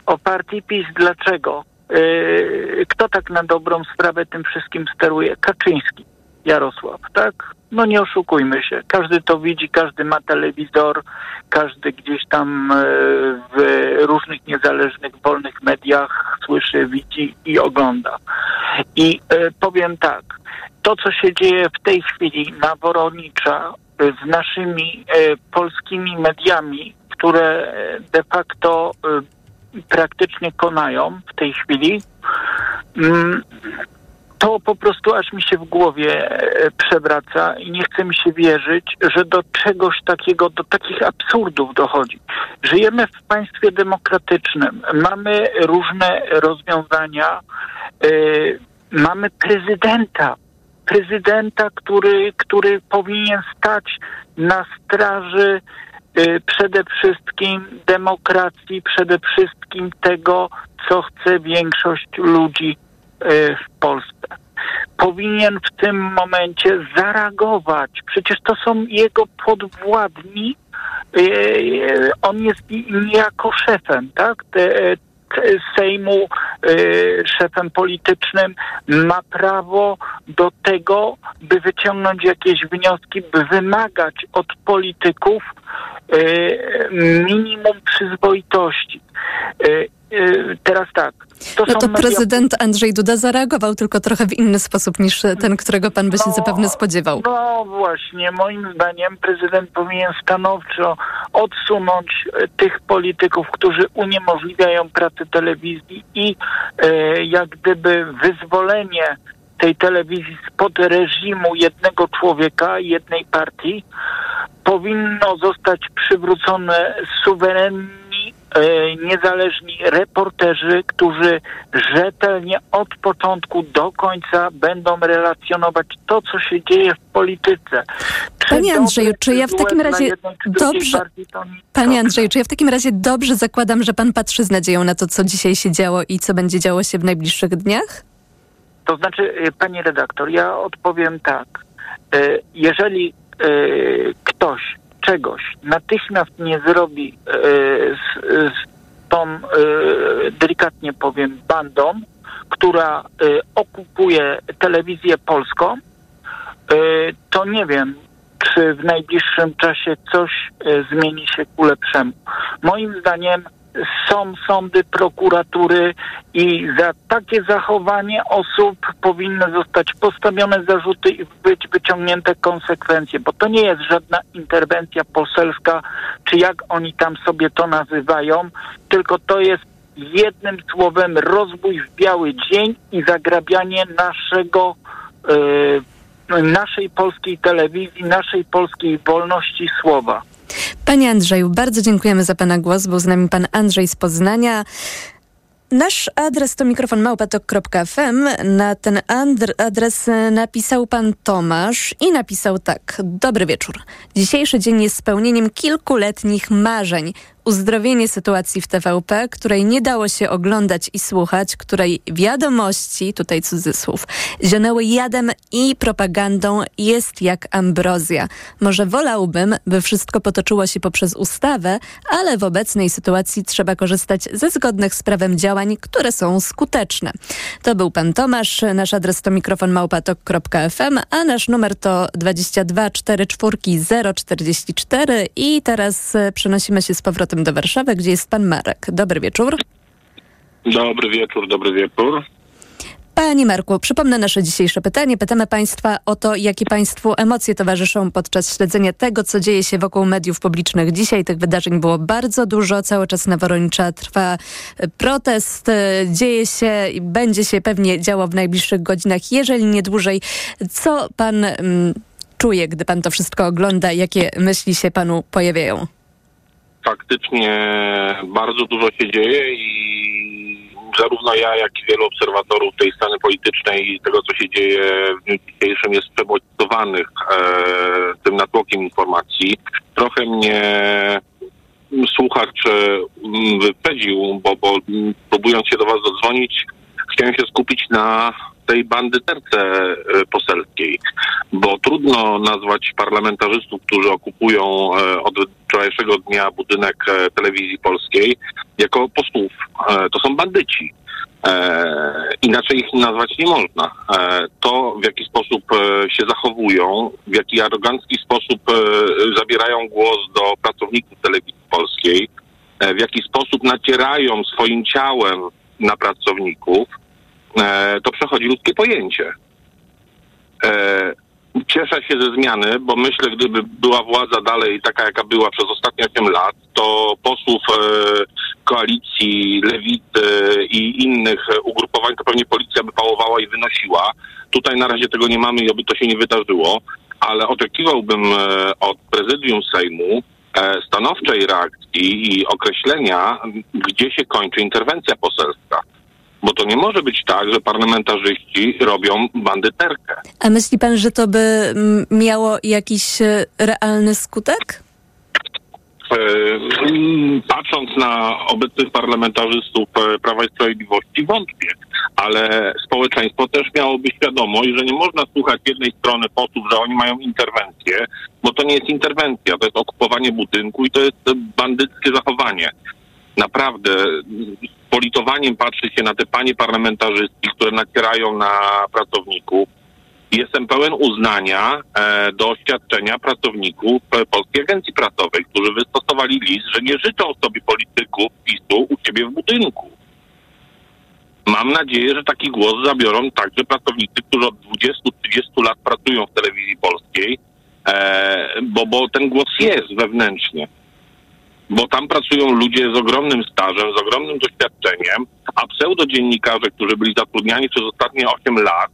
O partii PiS. Dlaczego? Yy, kto tak na dobrą sprawę tym wszystkim steruje? Kaczyński. Jarosław, tak? No nie oszukujmy się. Każdy to widzi, każdy ma telewizor, każdy gdzieś tam e, w różnych niezależnych, wolnych mediach słyszy, widzi i ogląda. I e, powiem tak, to co się dzieje w tej chwili na Woronicza z naszymi polskimi mediami, które de facto praktycznie konają w tej chwili, mm, to po prostu aż mi się w głowie e, przewraca i nie chce mi się wierzyć, że do czegoś takiego, do takich absurdów dochodzi. Żyjemy w państwie demokratycznym, mamy różne rozwiązania, e, mamy prezydenta, prezydenta, który, który powinien stać na straży przede wszystkim demokracji, przede wszystkim tego, co chce większość ludzi y, w Polsce. Powinien w tym momencie zareagować. Przecież to są jego podwładni. Y, On jest niejako szefem, tak? Sejmu, szefem politycznym, ma prawo do tego, by wyciągnąć jakieś wnioski, by wymagać od polityków minimum przyzwoitości. Teraz tak. To no to prezydent Andrzej Duda zareagował tylko trochę w inny sposób niż ten, którego pan by się no, zapewne spodziewał. No właśnie, moim zdaniem prezydent powinien stanowczo odsunąć e, tych polityków, którzy uniemożliwiają pracę telewizji i e, jak gdyby wyzwolenie tej telewizji spod reżimu jednego człowieka, jednej partii, powinno zostać przywrócone suwerenni, e, niezależni reporterzy, którzy rzetelnie od początku do końca będą relacjonować to, co się dzieje w polityce. Czy Panie Andrzeju, czy ja w takim razie jednej dobrze... Panie Andrzeju, czy ja w takim razie dobrze zakładam, że pan patrzy z nadzieją na to, co dzisiaj się działo i co będzie działo się w najbliższych dniach? To znaczy, y, pani redaktor, ja odpowiem tak. Y, Jeżeli ktoś czegoś natychmiast nie zrobi y, z, z tą, y, delikatnie powiem, bandą, która y, okupuje telewizję polską, to nie wiem, czy w najbliższym czasie coś zmieni się ku lepszemu. Moim zdaniem są sądy, prokuratury i za takie zachowanie osób powinny zostać postawione zarzuty i być wyciągnięte konsekwencje, bo to nie jest żadna interwencja poselska, czy jak oni tam sobie to nazywają, tylko to jest jednym słowem rozbój w biały dzień i zagrabianie naszego yy, naszej polskiej telewizji, naszej polskiej wolności słowa. Panie Andrzeju, bardzo dziękujemy za Pana głos. Był z nami Pan Andrzej z Poznania. Nasz adres to mikrofonmałpatok.fm. Na ten adres napisał pan Tomasz i napisał tak. Dobry wieczór. Dzisiejszy dzień jest spełnieniem kilkuletnich marzeń uzdrowienie sytuacji w TVP, której nie dało się oglądać i słuchać, której wiadomości, tutaj cudzysłów, zionęły jadem i propagandą jest jak ambrozja. Może wolałbym, by wszystko potoczyło się poprzez ustawę, ale w obecnej sytuacji trzeba korzystać ze zgodnych z prawem działań, które są skuteczne. To był pan Tomasz, nasz adres to mikrofonmałpatok.fm, a nasz numer to 22 44 044 i teraz e, przenosimy się z powrotem do Warszawy, gdzie jest pan Marek. Dobry wieczór. Dobry wieczór, dobry wieczór. Panie Marku, przypomnę nasze dzisiejsze pytanie. Pytamy Państwa o to, jakie Państwu emocje towarzyszą podczas śledzenia tego, co dzieje się wokół mediów publicznych. Dzisiaj tych wydarzeń było bardzo dużo. Cały czas na Woronicza trwa e, protest. E, dzieje się i będzie się pewnie działo w najbliższych godzinach, jeżeli nie dłużej. Co Pan mm, czuje, gdy Pan to wszystko ogląda? Jakie myśli się Panu pojawiają? Faktycznie bardzo dużo się dzieje i zarówno ja, jak i wielu obserwatorów tej sceny politycznej i tego, co się dzieje w dniu dzisiejszym jest przebodźcowanych e, tym natłokiem informacji. Trochę mnie słuchacz e, wyprzedził, bo, bo próbując się do was dodzwonić, chciałem się skupić na tej bandyterce e, poselskiej, bo trudno nazwać parlamentarzystów, którzy okupują e, od wczorajszego dnia budynek e, telewizji polskiej jako posłów. To są bandyci. Inaczej ich nazwać nie można. To, w jaki sposób się zachowują, w jaki arogancki sposób zabierają głos do pracowników telewizji polskiej, w jaki sposób nacierają swoim ciałem na pracowników, to przechodzi ludzkie pojęcie. Cieszę się ze zmiany, bo myślę, gdyby była władza dalej taka, jaka była przez ostatnie 8 lat, to posłów e, koalicji, lewicy i innych e, ugrupowań to pewnie policja by pałowała i wynosiła. Tutaj na razie tego nie mamy i oby to się nie wydarzyło, ale oczekiwałbym e, od prezydium Sejmu e, stanowczej reakcji i określenia, gdzie się kończy interwencja poselska. Bo to nie może być tak, że parlamentarzyści robią bandyterkę. A myśli pan, że to by mm, miało jakiś e, realny skutek? E, mm, Patrząc na obecnych parlamentarzystów e, Prawa i Sprawiedliwości, wątpię, ale społeczeństwo też miałoby świadomość, że nie można słuchać jednej strony posłów, że oni mają interwencję, bo to nie jest interwencja, to jest okupowanie budynku i to jest bandyckie zachowanie. Naprawdę politowaniem patrzy się na te panie parlamentarzystki, które nacierają na pracowników. Jestem pełen uznania e, do oświadczenia pracowników e, Polskiej Agencji Prasowej, którzy wystosowali list, że nie życzą sobie polityków PiSu u siebie w budynku. Mam nadzieję, że taki głos zabiorą także pracownicy, którzy od 20-30 lat pracują w telewizji polskiej, e, bo, bo ten głos jest wewnętrznie. Bo tam pracują ludzie z ogromnym stażem, z ogromnym doświadczeniem, a pseudodziennikarze, którzy byli zatrudniani przez ostatnie 8 lat,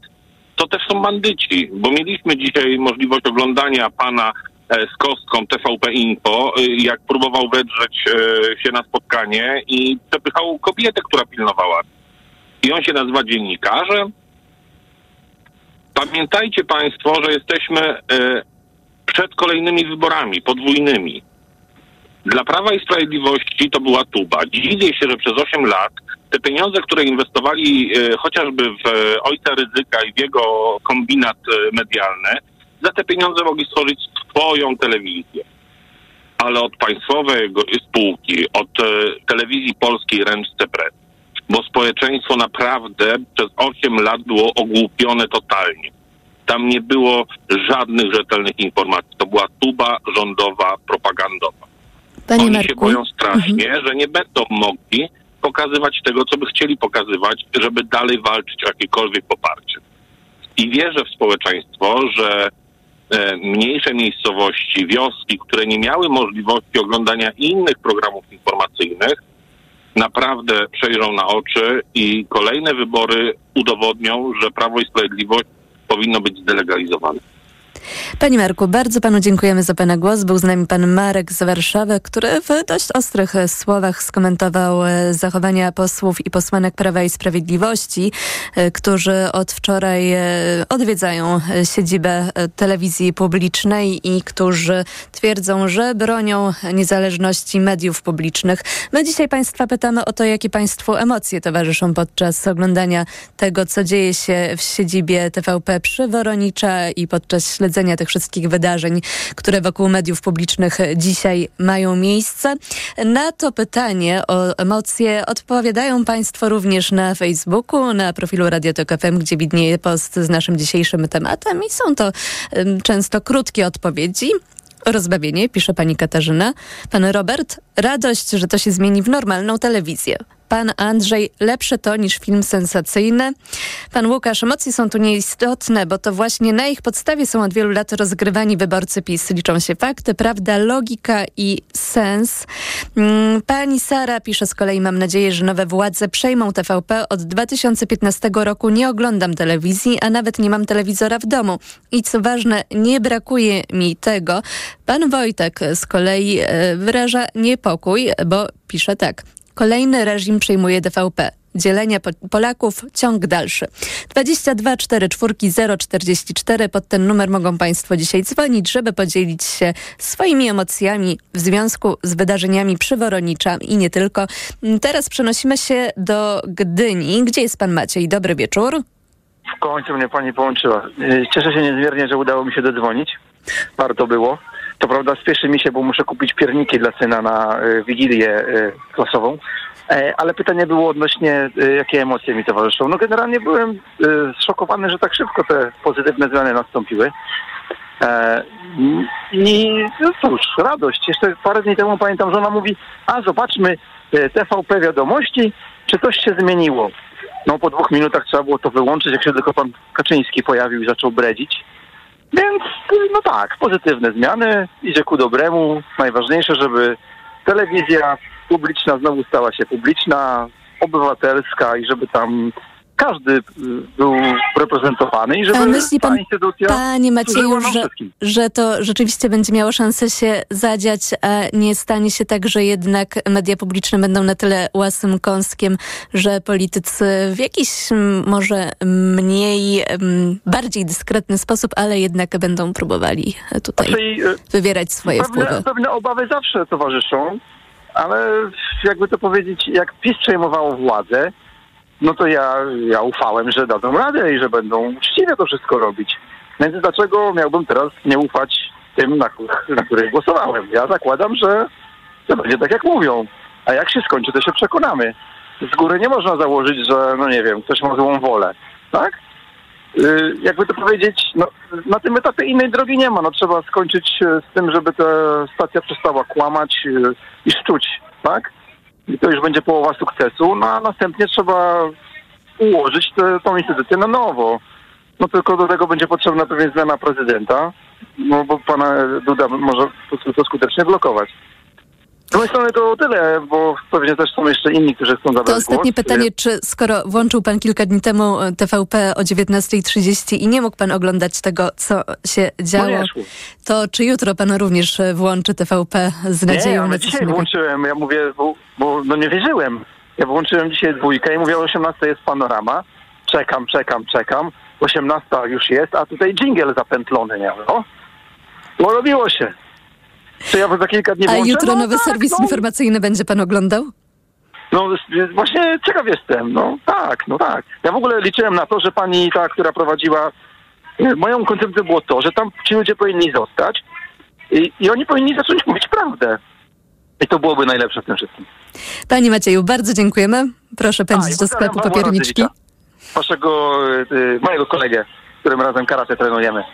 to też są bandyci, bo mieliśmy dzisiaj możliwość oglądania pana e, z kostką TVP Info, e, jak próbował wedrzeć e, się na spotkanie i przepychał kobietę, która pilnowała. I on się nazywa dziennikarzem. Pamiętajcie państwo, że jesteśmy e, przed kolejnymi wyborami, podwójnymi. Dla Prawa i Sprawiedliwości to była tuba. Dziwię się, że przez 8 lat te pieniądze, które inwestowali e, chociażby w e, ojca ryzyka i w jego kombinat e, medialny, za te pieniądze mogli stworzyć swoją telewizję. Ale od państwowej spółki, od e, telewizji polskiej ręczce precz. Bo społeczeństwo naprawdę przez 8 lat było ogłupione totalnie. Tam nie było żadnych rzetelnych informacji. To była tuba rządowa, propagandowa. Panie Oni Marku. się boją strasznie, że nie będą mogli pokazywać tego, co by chcieli pokazywać, żeby dalej walczyć o jakiekolwiek poparcie. I wierzę w społeczeństwo, że e, mniejsze miejscowości, wioski, które nie miały możliwości oglądania innych programów informacyjnych, naprawdę przejrzą na oczy i kolejne wybory udowodnią, że Prawo i Sprawiedliwość powinno być zdelegalizowane. Panie Marku, bardzo panu dziękujemy za pana głos. Był z nami pan Marek z Warszawy, który w dość ostrych słowach skomentował e, zachowania posłów i posłanek Prawa i Sprawiedliwości, e, którzy od wczoraj e, odwiedzają siedzibę telewizji publicznej i którzy twierdzą, że bronią niezależności mediów publicznych. My dzisiaj państwa pytamy o to, jakie państwu emocje towarzyszą podczas oglądania tego, co dzieje się w siedzibie TVP przy Woronicza i podczas śledzenia tych wszystkich wydarzeń, które wokół mediów publicznych dzisiaj mają miejsce. Na to pytanie o emocje odpowiadają Państwo również na Facebooku, na profilu Radio Tok FM, gdzie widnieje post z naszym dzisiejszym tematem i są to często krótkie odpowiedzi. Rozbawienie, pisze pani Katarzyna. Pan Robert, radość, że to się zmieni w normalną telewizję. Pan Andrzej, lepsze to niż film sensacyjny. Pan Łukasz, emocje są tu nieistotne, bo to właśnie na ich podstawie są od wielu lat rozgrywani wyborcy PiS. Liczą się fakty, prawda, logika i sens. Mm, Pani Sara pisze z kolei, mam nadzieję, że nowe władze przejmą TVP. Od 2015 roku nie oglądam telewizji, a nawet nie mam telewizora w domu. I co ważne, nie brakuje mi tego. Pan Wojtek z kolei e, wyraża niepokój, bo pisze tak. Kolejny reżim przejmuje TVP. Dzielenia po- Polaków, ciąg dalszy. 22 4 4 044. Pod ten numer mogą Państwo dzisiaj dzwonić, żeby podzielić się swoimi emocjami w związku z wydarzeniami przy Woronicza i nie tylko. Teraz przenosimy się do Gdyni. Gdzie jest Pan Maciej? Dobry wieczór. W końcu mnie pani połączyła. Y, Cieszę się niezmiernie, że udało mi się dodzwonić. Warto było. To prawda, spieszy mi się, bo muszę kupić pierniki dla syna na y, wigilię y, klasową. E, ale pytanie było odnośnie, jakie emocje mi towarzyszą. No generalnie byłem zszokowany, że tak szybko te pozytywne zmiany nastąpiły. E, I no cóż, radość. Jeszcze parę dni temu pamiętam, żona mówi, a zobaczmy TVP wiadomości, czy coś się zmieniło. No po dwóch minutach trzeba było to wyłączyć, jak się tylko pan Kaczyński pojawił i zaczął bredzić. Więc no tak, pozytywne zmiany, idzie ku dobremu. Najważniejsze, żeby telewizja publiczna znowu stała się publiczna, obywatelska i żeby tam każdy y, był reprezentowany i żeby A myśli pan, instytucja panie Macieju, że, że to rzeczywiście będzie miało szansę się zadziać, a nie stanie się tak, że jednak media publiczne będą na tyle łasym kąskiem, że politycy w jakiś może mniej, bardziej dyskretny sposób, ale jednak będą próbowali tutaj Czyli, y, wywierać swoje pewne, wpływy. pewne obawy zawsze towarzyszą, ale jakby to powiedzieć, jak PiS przejmowało władzę, no to ja, ja ufałem, że dadzą radę i że będą uczciwie to wszystko robić. Więc dlaczego miałbym teraz nie ufać tym, na, na których głosowałem? Ja zakładam, że to będzie tak, jak mówią. A jak się skończy, to się przekonamy. Z góry nie można założyć, że, no nie wiem, ktoś ma złą wolę. Tak? Y, jakby to powiedzieć, no, na tym etapie innej drogi nie ma. No, trzeba skończyć e, z tym, żeby ta stacja przestała kłamać y, i szczuć, tak? I to już będzie połowa sukcesu, no a następnie trzeba ułożyć tę tą instytucję na nowo. No tylko do tego będzie potrzebna pewnie zmiana prezydenta, no bo pana Duda może to skutecznie blokować. Z mojej strony to tyle, bo pewnie też są jeszcze inni, którzy chcą zabrać To ostatnie głos. pytanie, czy skoro włączył pan kilka dni temu e, TVP o 19.30 i nie mógł pan oglądać tego, co się działo, No nie to czy jutro pan również e, włączy TVP z Nie, nadzieją ale na coś dzisiaj włączyłem, ja mówię, bo, bo no nie wierzyłem. Ja włączyłem dzisiaj dwójkę i mówię, o 18 jest panorama. Czekam, czekam, czekam. 18 już jest, a tutaj dżingiel zapętlony, nie? No. Bo robiło się. Czy ja za kilka dni A włączę? jutro no, nowy tak, serwis no, informacyjny będzie pan oglądał? No właśnie ciekaw jestem, no tak, no tak. Ja w ogóle liczyłem na to, że pani ta, która prowadziła, e, moją koncepcją było to, że tam ci ludzie powinni zostać i, i oni powinni zacząć mówić prawdę. I to byłoby najlepsze w tym wszystkim. Panie Macieju, bardzo dziękujemy. Proszę pędzić do sklepu papierniczki. Waszego, y, mojego kolegę, z którym razem karate trenujemy.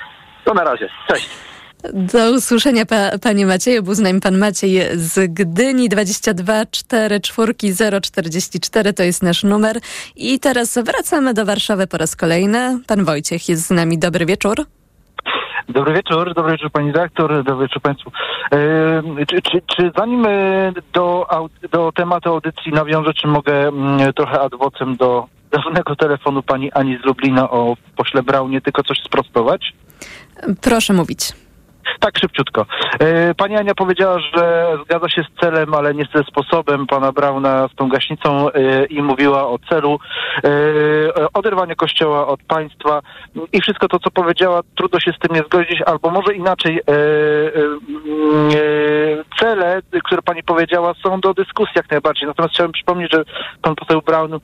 To na razie. Cześć. Do usłyszenia, pa, panie Macieju. Był z nami pan Maciej z Gdyni 22 4 4 044 to jest nasz numer. I teraz wracamy do Warszawy po raz kolejny. Pan Wojciech jest z nami. Dobry wieczór. Dobry wieczór, dobry wieczór pani dyrektor, dobry wieczór państwu. E, czy, czy, czy zanim e, do, do tematu audycji nawiążę, czy mogę mm, trochę ad vocem do dawnego telefonu pani Ani z Lublina o pośle Braunie tylko coś sprostować? Proszę mówić. Tak, szybciutko. E, Pani Ania powiedziała, że zgadza się z celem, ale nie ze sposobem pana Brauna z tą gaśnicą e, i mówiła o celu e, oderwania kościoła od państwa i wszystko to, co powiedziała, trudno się z tym nie zgodzić, albo może inaczej. Cele, które pani powiedziała, są do dyskusji jak najbardziej. Natomiast chciałem przypomnieć, że pan poseł Braun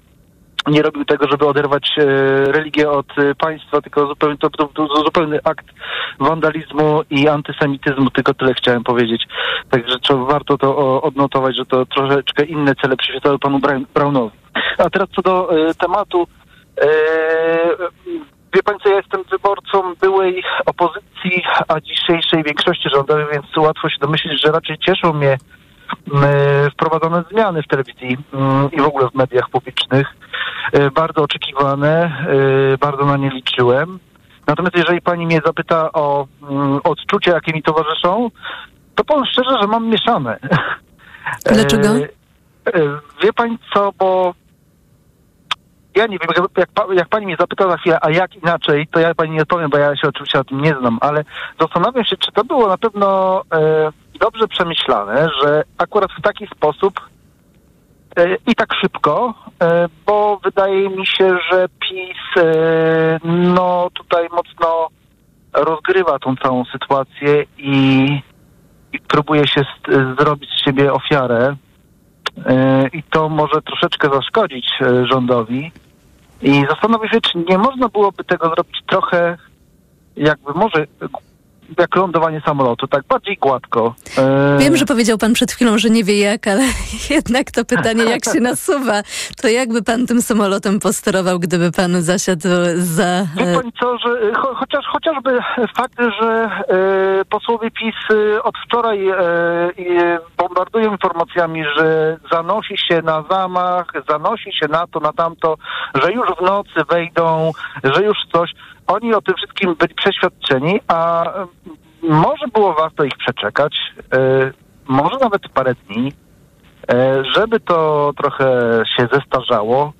nie robił tego, żeby oderwać e, religię od e, państwa, tylko zupełnie, to, to, to zupełny akt wandalizmu i antysemityzmu, tylko tyle chciałem powiedzieć. Także trzeba, warto to odnotować, że to troszeczkę inne cele przyświecały panu Braunowi. A teraz co do e, tematu. E, wie pan co, ja jestem wyborcą byłej opozycji, a dzisiejszej większości rządowej, więc łatwo się domyślić, że raczej cieszą mnie wprowadzone zmiany w telewizji m, i w ogóle w mediach publicznych. E, Bardzo oczekiwane, e, bardzo na nie liczyłem. Natomiast jeżeli pani mnie zapyta o mm, odczucia, jakie mi towarzyszą, to powiem szczerze, że mam mieszane. Dlaczego? Wie pani co, bo ja nie wiem, jak, jak, pa- jak pani mnie zapyta za chwilę, a jak inaczej, to ja pani nie odpowiem, bo ja się oczywiście o tym nie znam, ale zastanawiam się, czy to było na pewno e, dobrze przemyślane, że akurat w taki sposób e, i tak szybko, e, bo wydaje mi się, że PiS e, no tutaj mocno rozgrywa tą całą sytuację i, i próbuje się zrobić z siebie ofiarę. E, I to może troszeczkę zaszkodzić e, rządowi. I zastanowię się, czy nie można byłoby tego zrobić trochę jakby może jak lądowanie samolotu, tak bardziej gładko. E, Wiem, że powiedział pan przed chwilą, że nie wie jak, ale jednak to pytanie, jak się nasuwa, to jakby pan tym samolotem posterował, gdyby pan zasiadł za... Wie e, pani co, że e, cho, chociaż, chociażby fakt, że e, posłowie PiS e, od wczoraj e, bombardują informacjami, że zanosi się na zamach, zanosi się na to, na tamto, że już w nocy wejdą, że już coś. Oni o tym wszystkim byli przeświadczeni, a e, może było warto ich przeczekać, e, może nawet parę dni, e, żeby to trochę się zestarzało,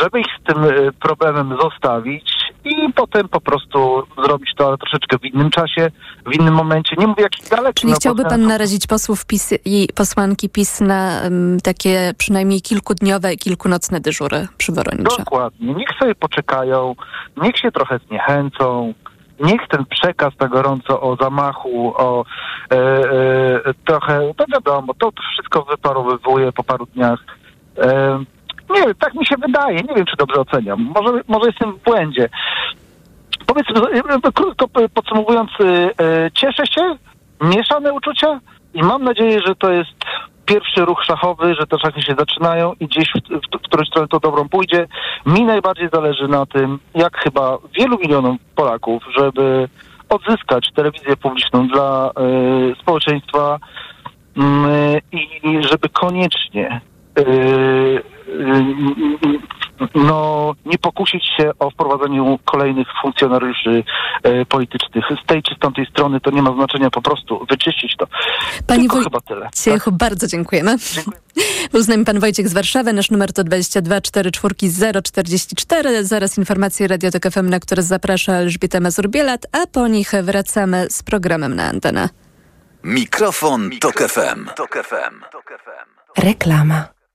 żeby ich z tym problemem zostawić i potem po prostu zrobić to ale troszeczkę w innym czasie, w innym momencie. Nie mówię jakich dalekich. Czyli no chciałby pan narazić posłów PiS i posłanki PiS na em, takie przynajmniej kilkudniowe i kilkunocne dyżury przy Woronicza? Dokładnie. Niech sobie poczekają, niech się trochę zniechęcą, niech ten przekaz na gorąco o zamachu, o e, e, trochę, to wiadomo, to wszystko wyparowywuje po paru dniach. E, nie wiem, tak mi się wydaje, nie wiem, czy dobrze oceniam. Może, może jestem w błędzie. Powiedzmy, e, krótko podsumowując, e, e, cieszę się, mieszane uczucia i mam nadzieję, że to jest pierwszy ruch szachowy, że te szachy się zaczynają i gdzieś w, w, w którąś stronę to dobrą pójdzie. Mi najbardziej zależy na tym, jak chyba wielu milionom Polaków, żeby odzyskać telewizję publiczną dla y, społeczeństwa mm, i żeby koniecznie y, y, no, nie pokusić się o wprowadzeniu kolejnych funkcjonariuszy e, politycznych. Z tej czy z tamtej strony to nie ma znaczenia, po prostu wyczyścić to. Panie Tylko wój- chyba tyle. Ciechu, bardzo dziękujemy. Był z nami pan Wojciech z Warszawy. Nasz numer to 22 44 044. Zaraz informacje Radio Tok FM, na które zaprasza Elżbieta Mazur-Bielat, a po nich wracamy z programem na antenę. Mikrofon, Tok FM. Reklama.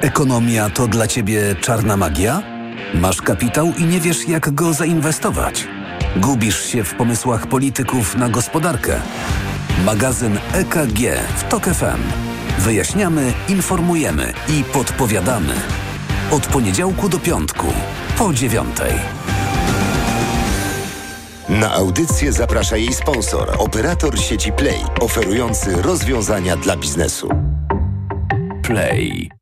Ekonomia to dla Ciebie czarna magia? Masz kapitał i nie wiesz, jak go zainwestować? Gubisz się w pomysłach polityków na gospodarkę? Magazyn EKG w TOK FM. Wyjaśniamy, informujemy i podpowiadamy. Od poniedziałku do piątku, po dziewiątej. Na audycję zaprasza jej sponsor, operator sieci Play, oferujący rozwiązania dla biznesu. Play.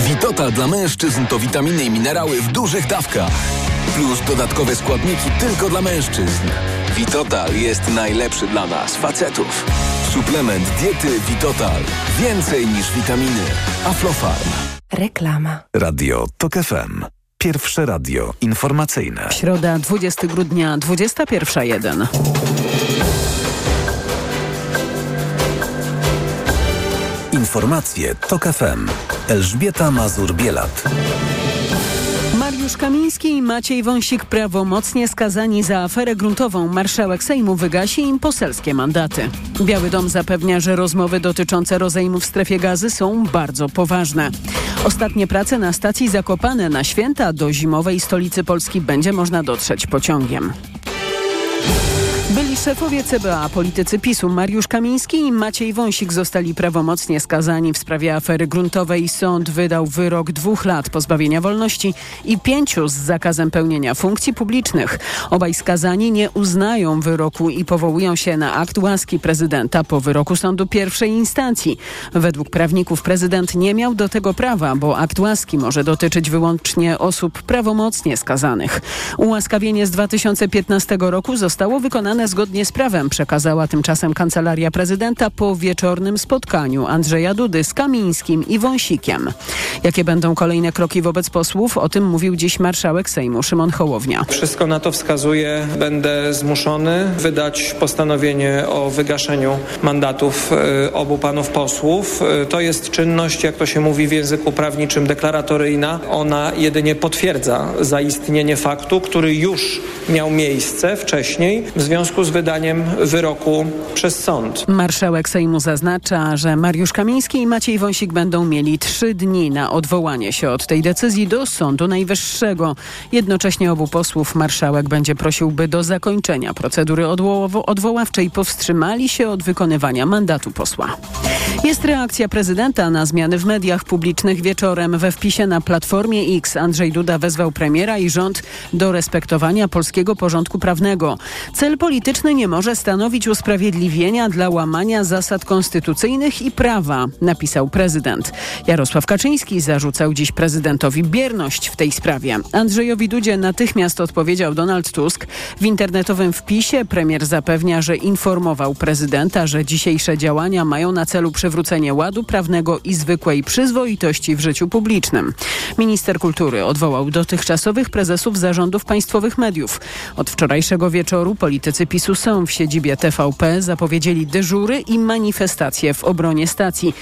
Witotal dla mężczyzn to witaminy i minerały w dużych dawkach. Plus dodatkowe składniki tylko dla mężczyzn. Witotal jest najlepszy dla nas, facetów. Suplement diety Witotal. Więcej niż witaminy. Aflofarm. Reklama. Radio TOK FM. Pierwsze radio informacyjne. Środa, 20 grudnia, 21.01. Informacje TOK FM. Elżbieta Mazur-Bielat. Mariusz Kamiński i Maciej Wąsik prawomocnie skazani za aferę gruntową. Marszałek Sejmu wygasi im poselskie mandaty. Biały Dom zapewnia, że rozmowy dotyczące rozejmu w strefie gazy są bardzo poważne. Ostatnie prace na stacji Zakopane na święta do zimowej stolicy Polski będzie można dotrzeć pociągiem. Szefowie CBA, politycy PiSu Mariusz Kamiński i Maciej Wąsik zostali prawomocnie skazani w sprawie afery gruntowej. Sąd wydał wyrok dwóch lat pozbawienia wolności i pięciu z zakazem pełnienia funkcji publicznych. Obaj skazani nie uznają wyroku i powołują się na akt łaski prezydenta po wyroku sądu pierwszej instancji. Według prawników prezydent nie miał do tego prawa, bo akt łaski może dotyczyć wyłącznie osób prawomocnie skazanych. Ułaskawienie z 2015 roku zostało wykonane zgodnie z prawem, przekazała tymczasem Kancelaria Prezydenta po wieczornym spotkaniu Andrzeja Dudy z Kamińskim i Wąsikiem. Jakie będą kolejne kroki wobec posłów? O tym mówił dziś marszałek Sejmu Szymon Hołownia. Wszystko na to wskazuje, będę zmuszony wydać postanowienie o wygaszeniu mandatów y, obu panów posłów. Y, to jest czynność, jak to się mówi w języku prawniczym, deklaratoryjna. Ona jedynie potwierdza zaistnienie faktu, który już miał miejsce wcześniej w związku z wydaniem wyroku przez sąd. Marszałek Sejmu zaznacza, że Mariusz Kamiński i Maciej Wąsik będą mieli trzy dni na odwołanie się od tej decyzji do Sądu Najwyższego. Jednocześnie obu posłów marszałek będzie prosił, by do zakończenia procedury odwo odwoławczej powstrzymali się od wykonywania mandatu posła. Jest reakcja prezydenta na zmiany w mediach publicznych wieczorem. We wpisie na Platformie X Andrzej Duda wezwał premiera i rząd do respektowania polskiego porządku prawnego. Cel polityczny nie może stanowić usprawiedliwienia dla łamania zasad konstytucyjnych i prawa, napisał prezydent. Jarosław Kaczyński zarzucał dziś prezydentowi bierność w tej sprawie. Andrzejowi Dudzie natychmiast odpowiedział Donald Tusk. W internetowym wpisie premier zapewnia, że informował prezydenta, że dzisiejsze działania mają na celu przywrócenie ładu prawnego i zwykłej przyzwoitości w życiu publicznym. Minister kultury odwołał dotychczasowych prezesów zarządów państwowych mediów. Od wczorajszego wieczoru politycy PiSu są w siedzibie TVP, zapowiedzieli dyżury i manifestacje w obronie stacji.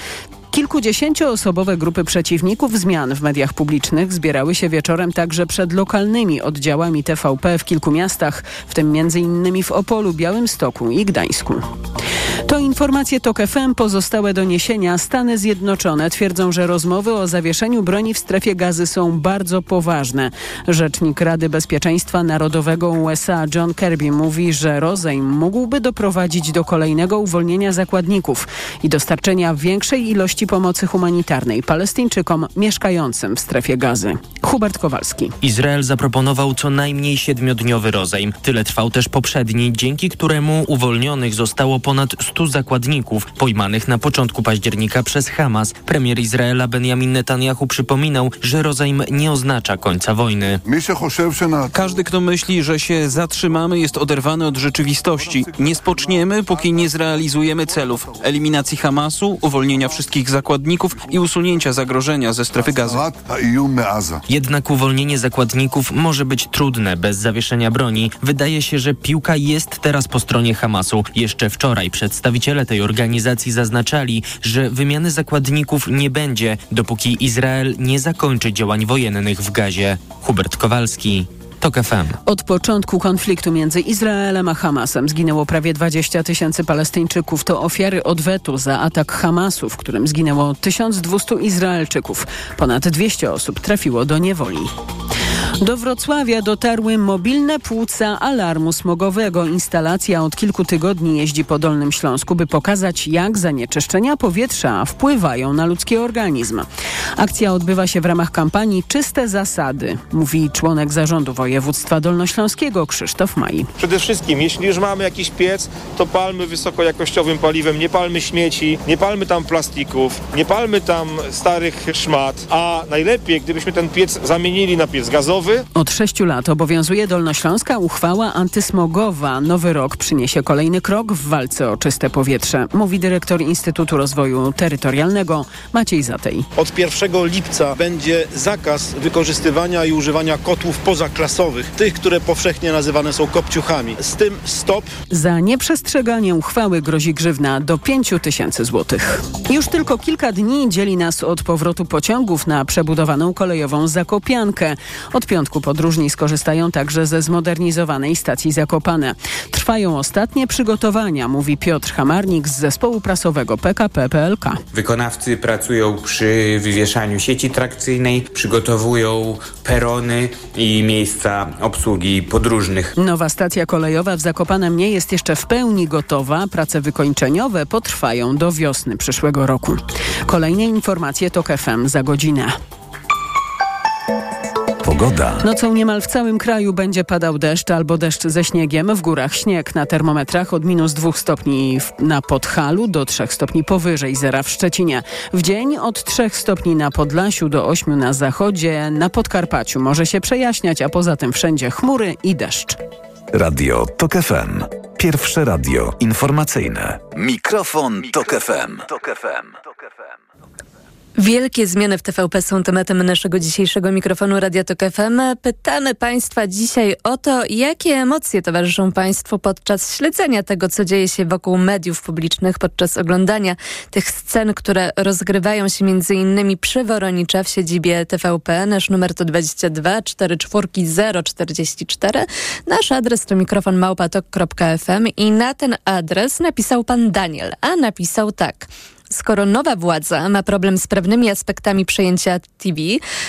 Kilkudziesięcioosobowe grupy przeciwników zmian w mediach publicznych zbierały się wieczorem także przed lokalnymi oddziałami TVP w kilku miastach, w tym m.in. w Opolu, Białymstoku i Gdańsku. To informacje TOK FM. Pozostałe doniesienia. Stany Zjednoczone twierdzą, że rozmowy o zawieszeniu broni w strefie gazy są bardzo poważne. Rzecznik Rady Bezpieczeństwa Narodowego USA John Kirby mówi, że rozejm mógłby doprowadzić do kolejnego uwolnienia zakładników i dostarczenia większej ilości pomocy humanitarnej Palestyńczykom mieszkającym w strefie gazy. Hubert Kowalski. Izrael zaproponował co najmniej siedmiodniowy rozejm. Tyle trwał też poprzedni, dzięki któremu uwolnionych zostało ponad 100 zakładników pojmanych na początku października przez Hamas. Premier Izraela Benjamin Netanyahu przypominał, że rozejm nie oznacza końca wojny. Każdy, kto myśli, że się zatrzymamy, jest oderwany od rzeczywistości. Nie spoczniemy, póki nie zrealizujemy celów eliminacji Hamasu, uwolnienia wszystkich zakładników i usunięcia zagrożenia ze strefy gazy. Jednak uwolnienie zakładników może być trudne bez zawieszenia broni. Wydaje się, że piłka jest teraz po stronie Hamasu. Jeszcze wczoraj przedstawiciele tej organizacji zaznaczali, że wymiany zakładników nie będzie, dopóki Izrael nie zakończy działań wojennych w Gazie. Hubert Kowalski. TOK FM. Od początku konfliktu między Izraelem a Hamasem zginęło prawie 20 tysięcy Palestyńczyków. To ofiary odwetu za atak Hamasu, w którym zginęło 1200 Izraelczyków. Ponad 200 osób trafiło do niewoli. Do Wrocławia dotarły mobilne płuca alarmu smogowego. Instalacja od kilku tygodni jeździ po Dolnym Śląsku, by pokazać, jak zanieczyszczenia powietrza wpływają na ludzki organizm. Akcja odbywa się w ramach kampanii Czyste Zasady, mówi członek zarządu województwa dolnośląskiego Krzysztof Maj. Przede wszystkim, jeśli już mamy jakiś piec, to palmy wysokojakościowym paliwem, nie palmy śmieci, nie palmy tam plastików, nie palmy tam starych szmat, a najlepiej, gdybyśmy ten piec zamienili na piec gazowy, od sześciu lat obowiązuje dolnośląska uchwała antysmogowa. Nowy rok przyniesie kolejny krok w walce o czyste powietrze, mówi dyrektor Instytutu Rozwoju Terytorialnego Maciej Zatej. Od 1 lipca będzie zakaz wykorzystywania i używania kotłów pozaklasowych, tych, które powszechnie nazywane są kopciuchami. Z tym stop. Za nieprzestrzeganie uchwały grozi grzywna do 5 tysięcy złotych. Już tylko kilka dni dzieli nas od powrotu pociągów na przebudowaną kolejową Zakopiankę. Od Od piątku podróżni skorzystają także ze zmodernizowanej stacji Zakopane. Trwają ostatnie przygotowania, mówi Piotr Hamarnik z zespołu prasowego PKP PLK. Wykonawcy pracują przy wywieszaniu sieci trakcyjnej, przygotowują perony i miejsca obsługi podróżnych. Nowa stacja kolejowa w Zakopanem nie jest jeszcze w pełni gotowa. Prace wykończeniowe potrwają do wiosny przyszłego roku. Kolejne informacje to FM za godzinę. Pogoda. Nocą niemal w całym kraju będzie padał deszcz albo deszcz ze śniegiem. W górach śnieg na termometrach od minus 2 stopni na Podhalu do 3 stopni powyżej zera w Szczecinie. W dzień od 3 stopni na Podlasiu do 8 na zachodzie. Na Podkarpaciu może się przejaśniać, a poza tym wszędzie chmury i deszcz. Radio TOK FM. Pierwsze radio informacyjne. Mikrofon, Tok FM. Tok FM. Wielkie zmiany w TVP są tematem naszego dzisiejszego mikrofonu Radia Tok FM. Pytamy Państwa dzisiaj o to, jakie emocje towarzyszą Państwu podczas śledzenia tego, co dzieje się wokół mediów publicznych, podczas oglądania tych scen, które rozgrywają się między innymi przy Woronicza w siedzibie TVP. Nasz numer to 22 44 044. Nasz adres to mikrofon małpatok.fm i na ten adres napisał pan Daniel, a napisał tak. Skoro nowa władza ma problem z pewnymi aspektami przejęcia TV,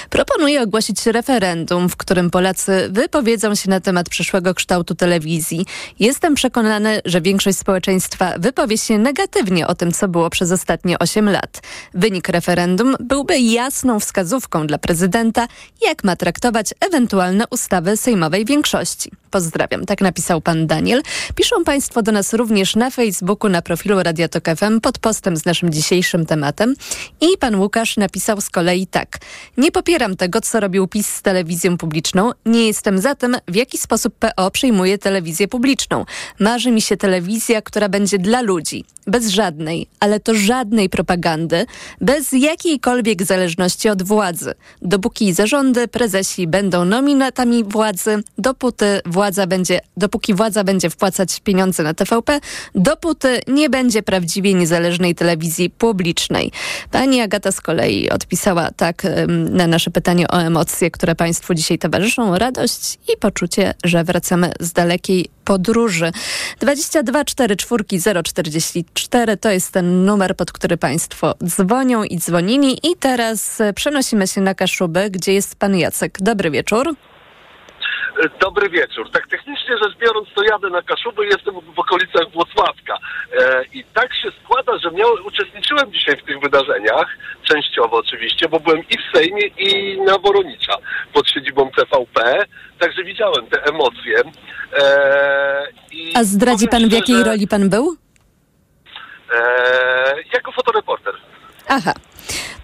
proponuje ogłosić referendum, w którym Polacy wypowiedzą się na temat przyszłego kształtu telewizji. Jestem przekonany, że większość społeczeństwa wypowie się negatywnie o tym, co było przez ostatnie 8 lat. Wynik referendum byłby jasną wskazówką dla prezydenta, jak ma traktować ewentualne ustawy sejmowej większości. Pozdrawiam, tak napisał pan Daniel. Piszą państwo do nas również na Facebooku, na profilu Radia Tok FM pod postem z naszym dzisiejszym tematem. I pan Łukasz napisał z kolei tak. Nie popieram tego, co robił PiS z telewizją publiczną. Nie jestem za tym, w jaki sposób PO przyjmuje telewizję publiczną. Marzy mi się telewizja, która będzie dla ludzi. Bez żadnej, ale to żadnej propagandy, bez jakiejkolwiek zależności od władzy. Dopóki zarządy, prezesi będą nominatami władzy, dopóty władza będzie, dopóki władza będzie wpłacać pieniądze na TVP, dopóty nie będzie prawdziwie niezależnej telewizji publicznej. Pani Agata z kolei odpisała tak na nasze pytanie o emocje, które Państwu dzisiaj towarzyszą, radość i poczucie, że wracamy z dalekiej podróży. 22 44 044 to jest ten numer, pod który Państwo dzwonią i dzwonili. I teraz e, przenosimy się na Kaszuby, gdzie jest Pan Jacek. Dobry wieczór. Dobry wieczór. Tak technicznie rzecz biorąc, to jadę na Kaszuby, jestem w okolicach Włocławka. E, I tak się składa, że miał, uczestniczyłem dzisiaj w tych wydarzeniach, częściowo oczywiście, bo byłem i w Sejmie, i na Woronicza pod siedzibą TVP, także widziałem te emocje. E, i A zdradzi pan, w jakiej roli pan był? E, jako fotoreporter. Aha.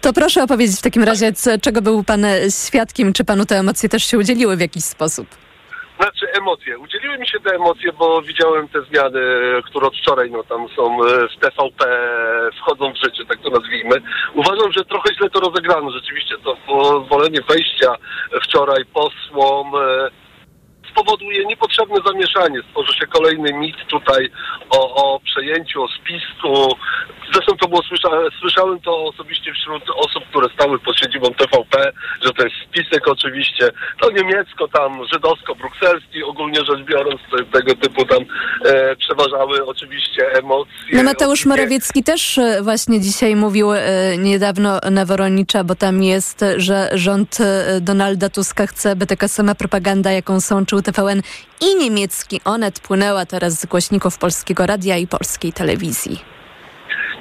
To proszę opowiedzieć w takim razie, co, czego był pan świadkiem, czy panu te emocje też się udzieliły w jakiś sposób? Znaczy emocje. Udzieliły mi się te emocje, bo widziałem te zmiany, które od wczoraj no, tam są e, w TVP, wchodzą w życie, tak to nazwijmy. Uważam, że trochę źle to rozegrano. Rzeczywiście to pozwolenie wejścia wczoraj posłom e, spowoduje niepotrzebne zamieszanie. Stworzy się kolejny mit tutaj o, o przejęciu, o spisku. Zresztą to było, słysza, słyszałem to osobiście wśród osób, które stały pod siedzibą TVP, że ten spisek oczywiście, to niemiecko tam, żydowsko-brukselski, ogólnie rzecz biorąc, tego typu tam e, przeważały oczywiście emocje. No Mateusz Morawiecki też e, właśnie dzisiaj mówił e, niedawno na Woronicza, bo tam jest, że rząd e, Donalda Tuska chce, by taka sama propaganda, jaką sączył TVN i niemiecki Onet płynęła teraz z głośników Polskiego Radia i Polskiej Telewizji.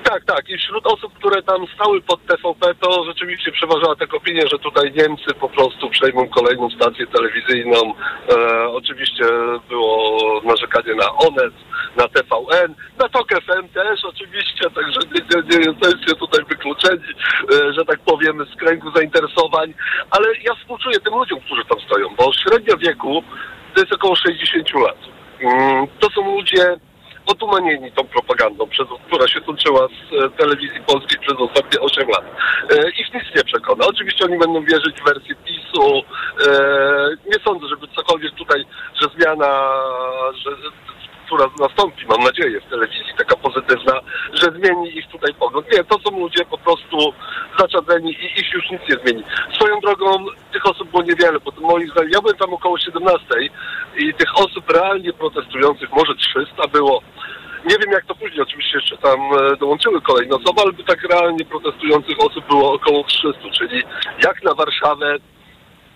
Tak, tak. I wśród osób, które tam stały pod TVP, to rzeczywiście przeważała tak opinia, że tutaj Niemcy po prostu przejmą kolejną stację telewizyjną. E, oczywiście było narzekanie na Onet, na TVN, na TOK FM też oczywiście, także nie, nie, nie jesteście tutaj wykluczeni, e, że tak powiem, z kręgu zainteresowań. Ale ja współczuję tym ludziom, którzy tam stoją, bo średnia wieku to jest około 60 lat. Mm, to są ludzie otumanieni tą propagandą, która się toczyła z e, telewizji polskiej przez ostatnie 8 lat. E, ich nic nie przekona. Oczywiście oni będą wierzyć w wersję PiSu. E, nie sądzę, żeby cokolwiek tutaj, że zmiana, że która nastąpi, mam nadzieję, w telewizji, taka pozytywna, że zmieni ich tutaj pogląd. Nie, to są ludzie po prostu zaczadzeni i ich już nic nie zmieni. Swoją drogą tych osób było niewiele, bo moim zdaniem, ja byłem tam około 17 i tych osób realnie protestujących może 300 było. Nie wiem jak to później, oczywiście jeszcze tam e, dołączyły kolejne osoby, ale tak realnie protestujących osób było około 300, czyli jak na Warszawę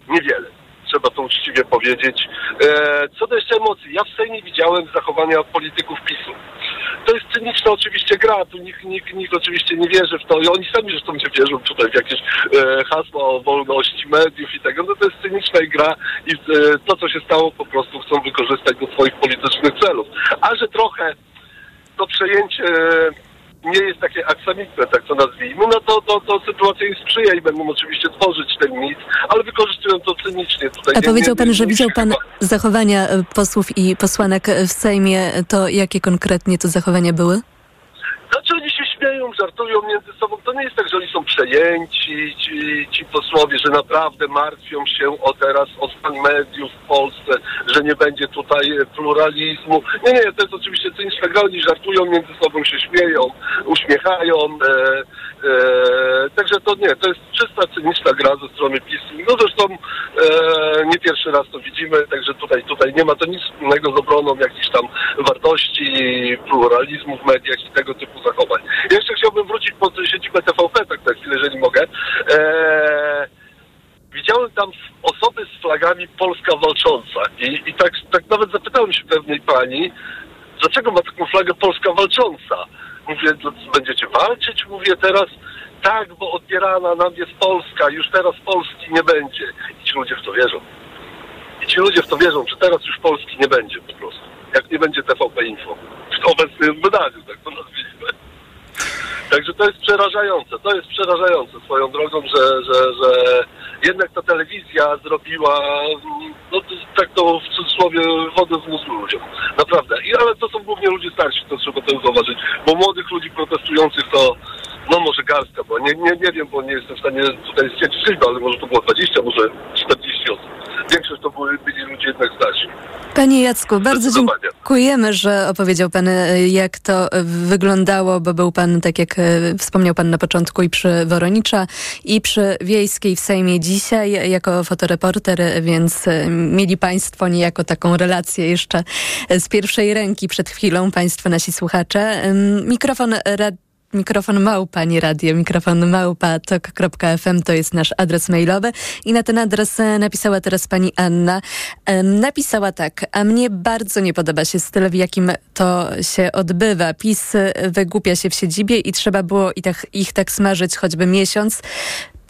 niewiele. Trzeba to uczciwie powiedzieć. E, co do jeszcze emocji, ja w Sejmie widziałem zachowania polityków PiSu. To jest cyniczna oczywiście gra, tu nikt, nikt, nikt oczywiście nie wierzy w to i oni sami zresztą nie wierzą tutaj w jakieś e, hasła o wolności mediów i tego. No to jest cyniczna gra i e, to, co się stało, po prostu chcą wykorzystać do swoich politycznych celów. A że trochę to przejęcie nie jest takie aksamitne, tak to nazwijmy, no to, to, to sytuacja im sprzyja i będą oczywiście tworzyć ten mit, ale wykorzystują to cynicznie. Tutaj A powiedział pan, że widział pan zachowania e, posłów i posłanek w Sejmie. To jakie konkretnie to zachowania były? Znaczy żartują między sobą. To nie jest tak, że oni są przejęci, ci, ci posłowie, że naprawdę martwią się o teraz, o stan mediów w Polsce, że nie będzie tutaj pluralizmu. Nie, nie, to jest oczywiście cyniczna gra, oni żartują, między sobą się śmieją, uśmiechają. E, e, także to nie, to jest czysta cyniczna gra ze strony PiSu. No zresztą e, nie pierwszy raz to widzimy, także tutaj, tutaj nie ma to nic wspólnego z obroną jakichś tam wartości, pluralizmu w mediach i tego typu zachowań. Jeszcze chciałbym wrócić pod siedzibę TVP, tak na chwilę, jeżeli mogę. E, widziałem tam osoby z flagami Polska walcząca i, i tak, tak nawet zapytałem się pewnej pani, dlaczego ma taką flagę Polska walcząca? Mówię, "Dla- będziecie walczyć? Mówię teraz, tak, bo odbierana nam jest Polska, już teraz Polski nie będzie. I ci ludzie w to wierzą. I ci ludzie w to wierzą, że teraz już Polski nie będzie po prostu. Jak nie będzie TVP Info. W obecnym wydaniu, tak to nazwijmy. Także to jest przerażające. To jest przerażające swoją drogą, że, że, że jednak ta telewizja zrobiła, no tak to w cudzysłowie, wodę z mózgu ludziom. Naprawdę. I, ale to są głównie ludzie starsi, to trzeba to zauważyć. Bo młodych ludzi protestujących to, no może garstka, bo nie, nie, nie wiem, bo nie jestem w stanie tutaj stwierdzić ale może to było 20, może 40 osób. Większość to były, byli ludzie jednak starsi. Panie Jacku, bardzo dziękujemy, że opowiedział Pan, e, jak to e, wyglądało, bo był Pan, tak jak e, wspomniał Pan na początku, i przy Woronicza, i przy Wiejskiej w Sejmie dzisiaj, jako fotoreporter, więc mieli Państwo niejako taką relację jeszcze z pierwszej ręki przed chwilą, Państwo nasi słuchacze. Mikrofon rad Mikrofon małpa, nie radio, mikrofon małpa tok.fm to jest nasz adres mailowy i na ten adres e, napisała teraz pani Anna. Em, Napisała tak, a mnie bardzo nie podoba się styl, w jakim to się odbywa. PiS e, wygłupia się w siedzibie i trzeba było i tak, ich tak smażyć choćby miesiąc.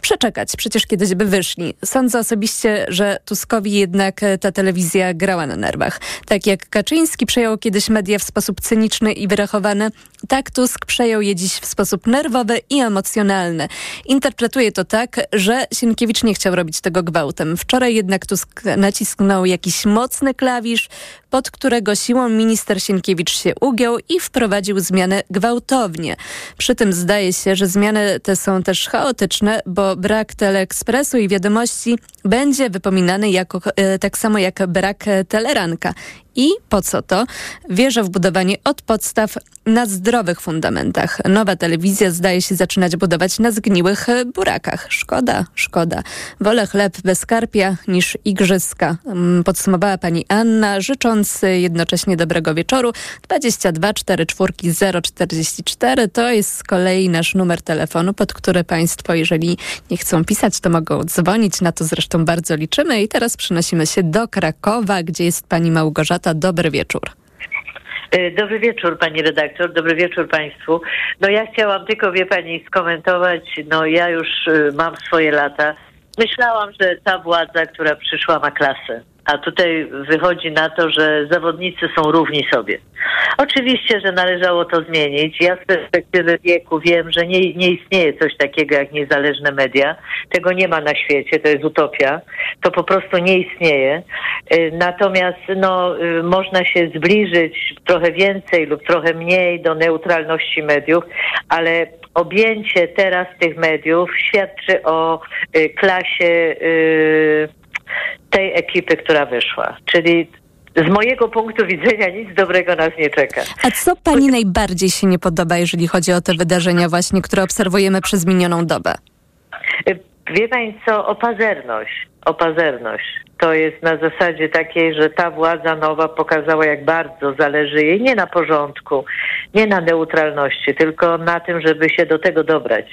Przeczekać, przecież kiedyś by wyszli. Sądzę osobiście, że Tuskowi jednak e, ta telewizja grała na nerwach. Tak jak Kaczyński przejął kiedyś media w sposób cyniczny i wyrachowany, tak Tusk przejął je dziś w sposób nerwowy i emocjonalny. Interpretuję to tak, że Sienkiewicz nie chciał robić tego gwałtem. Wczoraj jednak Tusk nacisknął jakiś mocny klawisz, pod którego siłą minister Sienkiewicz się ugiął i wprowadził zmiany gwałtownie. Przy tym zdaje się, że zmiany te są też chaotyczne, bo brak teleekspresu i wiadomości będzie wypominany jako, e, tak samo jak brak e, teleranka. I po co to? Wierzę w budowanie od podstaw na zdrowych fundamentach. Nowa telewizja zdaje się zaczynać budować na zgniłych burakach. Szkoda, szkoda. Wolę chleb bez karpia niż igrzyska. Mm, Podsumowała pani Anna, życząc jednocześnie dobrego wieczoru. 22 44 044 to jest z kolei nasz numer telefonu, pod który państwo, jeżeli nie chcą pisać, to mogą dzwonić. Na to zresztą bardzo liczymy. I teraz przenosimy się do Krakowa, gdzie jest pani Małgorzata. Dobry wieczór. E, Dobry wieczór pani redaktor, dobry wieczór państwu. No ja chciałam tylko, wie pani, skomentować, no ja już y, mam swoje lata. Myślałam, że ta władza, która przyszła ma klasę. A tutaj wychodzi na to, że zawodnicy są równi sobie. Oczywiście, że należało to zmienić. Ja z perspektywy wieku wiem, że nie, nie istnieje coś takiego jak niezależne media. Tego nie ma na świecie, to jest utopia. To po prostu nie istnieje. Y, Natomiast no, y, można się zbliżyć trochę więcej lub trochę mniej do neutralności mediów, ale objęcie teraz tych mediów świadczy o y, klasie tej ekipy, która wyszła. Czyli z mojego punktu widzenia nic dobrego nas nie czeka. A co pani najbardziej się nie podoba, jeżeli chodzi o te wydarzenia właśnie, które obserwujemy przez minioną dobę? Wie pani co, opazerność, opazerność. To jest na zasadzie takiej, że ta władza nowa pokazała, jak bardzo zależy jej nie na porządku, nie na neutralności, tylko na tym, żeby się do tego dobrać,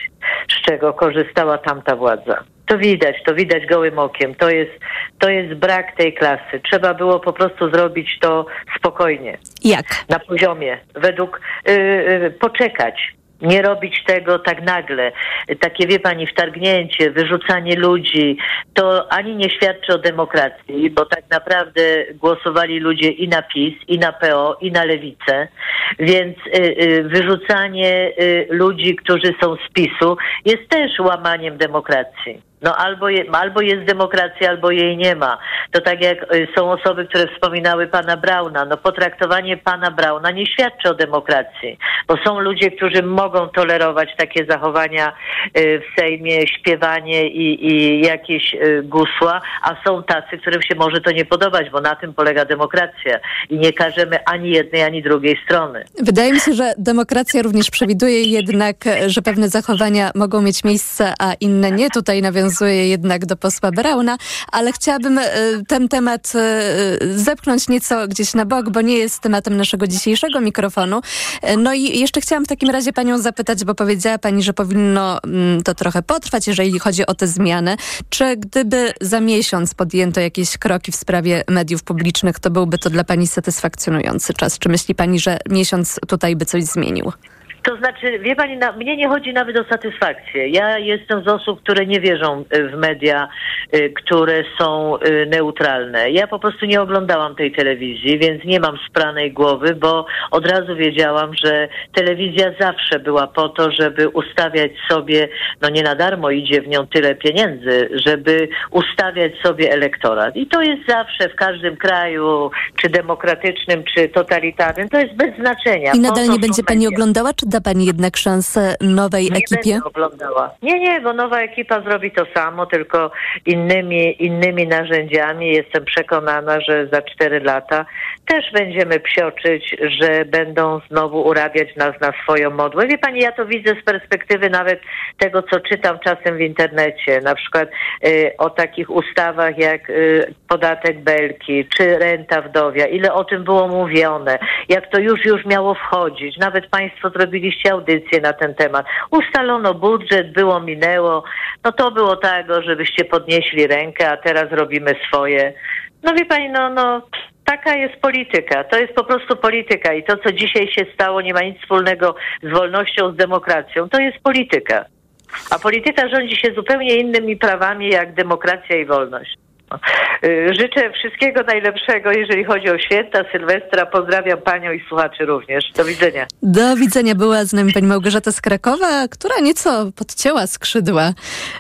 z czego korzystała tamta władza. To widać, to widać gołym okiem. To jest, to jest brak tej klasy. Trzeba było po prostu zrobić to spokojnie. Jak? Na poziomie, według, yy, yy, poczekać nie robić tego tak nagle. Takie, wie pani, wtargnięcie, wyrzucanie ludzi, to ani nie świadczy o demokracji, bo tak naprawdę głosowali ludzie i na PiS, i na PO, i na Lewicę, więc y, y, wyrzucanie y, ludzi, którzy są z PiSu jest też łamaniem demokracji. No albo, je, albo jest demokracja, albo jej nie ma. To tak jak y, są osoby, które wspominały pana Brauna. No potraktowanie pana Brauna nie świadczy o demokracji, bo są ludzie, którzy mogą tolerować takie zachowania y, w Sejmie, śpiewanie i, i jakieś y, gusła, a są tacy, którym się może to nie podobać, bo na tym polega demokracja i nie każemy ani jednej, ani drugiej strony. Wydaje mi się, że demokracja również przewiduje jednak, że pewne zachowania mogą mieć miejsce, a inne nie. Tutaj nawiązuję nawiązuję jednak do posła Brauna, ale chciałabym e, ten temat e, zepchnąć nieco gdzieś na bok, bo nie jest tematem naszego dzisiejszego mikrofonu. E, no i jeszcze chciałam w takim razie panią zapytać, bo powiedziała pani, że powinno mm, to trochę potrwać, jeżeli chodzi o te zmiany. Czy gdyby za miesiąc podjęto jakieś kroki w sprawie mediów publicznych, to byłby to dla pani satysfakcjonujący czas? Czy myśli pani, że miesiąc tutaj by coś zmienił? To znaczy, wie pani, na, mnie nie chodzi nawet o satysfakcję. Ja jestem z osób, które nie wierzą y, w media, y, które są y, neutralne. Ja po prostu nie oglądałam tej telewizji, więc nie mam spranej głowy, bo od razu wiedziałam, że telewizja zawsze była po to, żeby ustawiać sobie, no nie na darmo idzie w nią tyle pieniędzy, żeby ustawiać sobie elektorat. I to jest zawsze w każdym kraju, czy demokratycznym, czy totalitarnym, to jest bez znaczenia. I nadal nie będzie pani oglądała, czy da Pani jednak szansę nowej nie ekipie? Będę oglądała. Nie, nie, bo nowa ekipa zrobi to samo, tylko innymi, innymi narzędziami. Jestem przekonana, że za cztery lata też będziemy psioczyć, że będą znowu urabiać nas na swoją modłę. Wie Pani, ja to widzę z perspektywy nawet tego, co czytam czasem w internecie, na przykład y, o takich ustawach jak y, podatek Belki, czy renta wdowia, ile o tym było mówione, jak to już, już miało wchodzić. Nawet Państwo zrobili robiliście audycję na ten temat. Ustalono budżet, było, minęło. No to było tego, żebyście podnieśli rękę, a teraz robimy swoje. No wie pani, no, no taka jest polityka. To jest po prostu polityka i to, co dzisiaj się stało, nie ma nic wspólnego z wolnością, z demokracją. To jest polityka. A polityka rządzi się zupełnie innymi prawami jak demokracja i wolność. Y, życzę wszystkiego najlepszego, jeżeli chodzi o święta Sylwestra. Pozdrawiam panią i słuchaczy również. Do widzenia. Do widzenia. Była z nami pani Małgorzata z Krakowa, która nieco podcięła skrzydła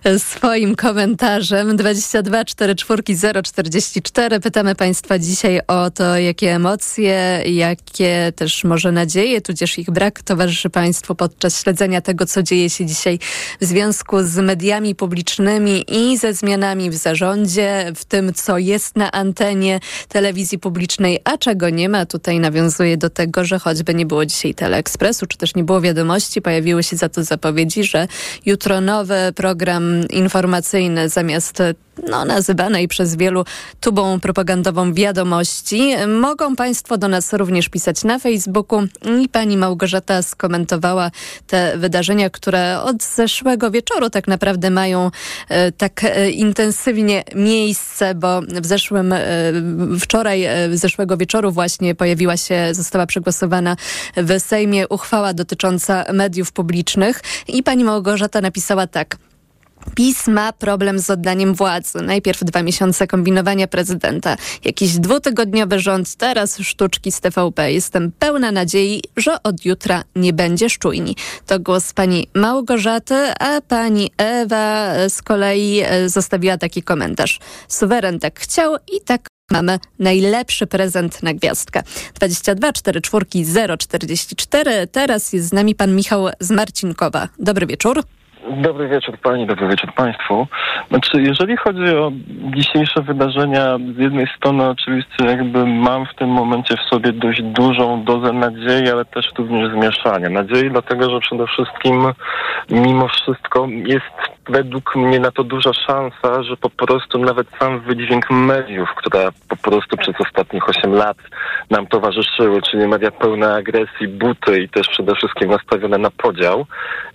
e, swoim komentarzem. 22 44 044. Pytamy państwa dzisiaj o to, jakie emocje, jakie też może nadzieje, tudzież ich brak towarzyszy państwu podczas śledzenia tego, co dzieje się dzisiaj w związku z mediami publicznymi i ze zmianami w zarządzie, w tym, co jest na antenie telewizji publicznej, a czego nie ma. Tutaj nawiązuje do tego, że choćby nie było dzisiaj Teleekspresu, czy też nie było wiadomości, pojawiły się za to zapowiedzi, że jutro nowy program informacyjny zamiast no, nazywanej przez wielu tubą propagandową wiadomości. Mogą Państwo do nas również pisać na Facebooku i pani Małgorzata skomentowała te wydarzenia, które od zeszłego wieczoru tak naprawdę mają e, tak e, intensywnie miejsce, bo w zeszłym, e, wczoraj, e, zeszłego wieczoru właśnie pojawiła się, została przegłosowana w Sejmie uchwała dotycząca mediów publicznych i pani Małgorzata napisała tak. PiS ma problem z oddaniem władzy. Najpierw dwa miesiące kombinowania prezydenta, jakiś dwutygodniowy rząd, teraz sztuczki z TVP. Jestem pełna nadziei, że od jutra nie będzie szczujni. To głos pani Małgorzaty, a pani Ewa z kolei e, zostawiła taki komentarz. Suweren tak chciał i tak Mamy najlepszy prezent na gwiazdkę. 22 44 044. Teraz jest z nami pan Michał z Marcinkowa. Dobry wieczór. Dobry wieczór Pani, dobry wieczór Państwu. Znaczy, jeżeli chodzi o dzisiejsze wydarzenia, z jednej strony oczywiście jakby mam w tym momencie w sobie dość dużą dozę nadziei, ale też również zmieszania. Nadziei dlatego, że przede wszystkim mimo wszystko jest według mnie na to duża szansa, że po prostu nawet sam wydźwięk mediów, które po prostu przez ostatnich 8 lat nam towarzyszyły, czyli media pełne agresji, buty i też przede wszystkim nastawione na podział,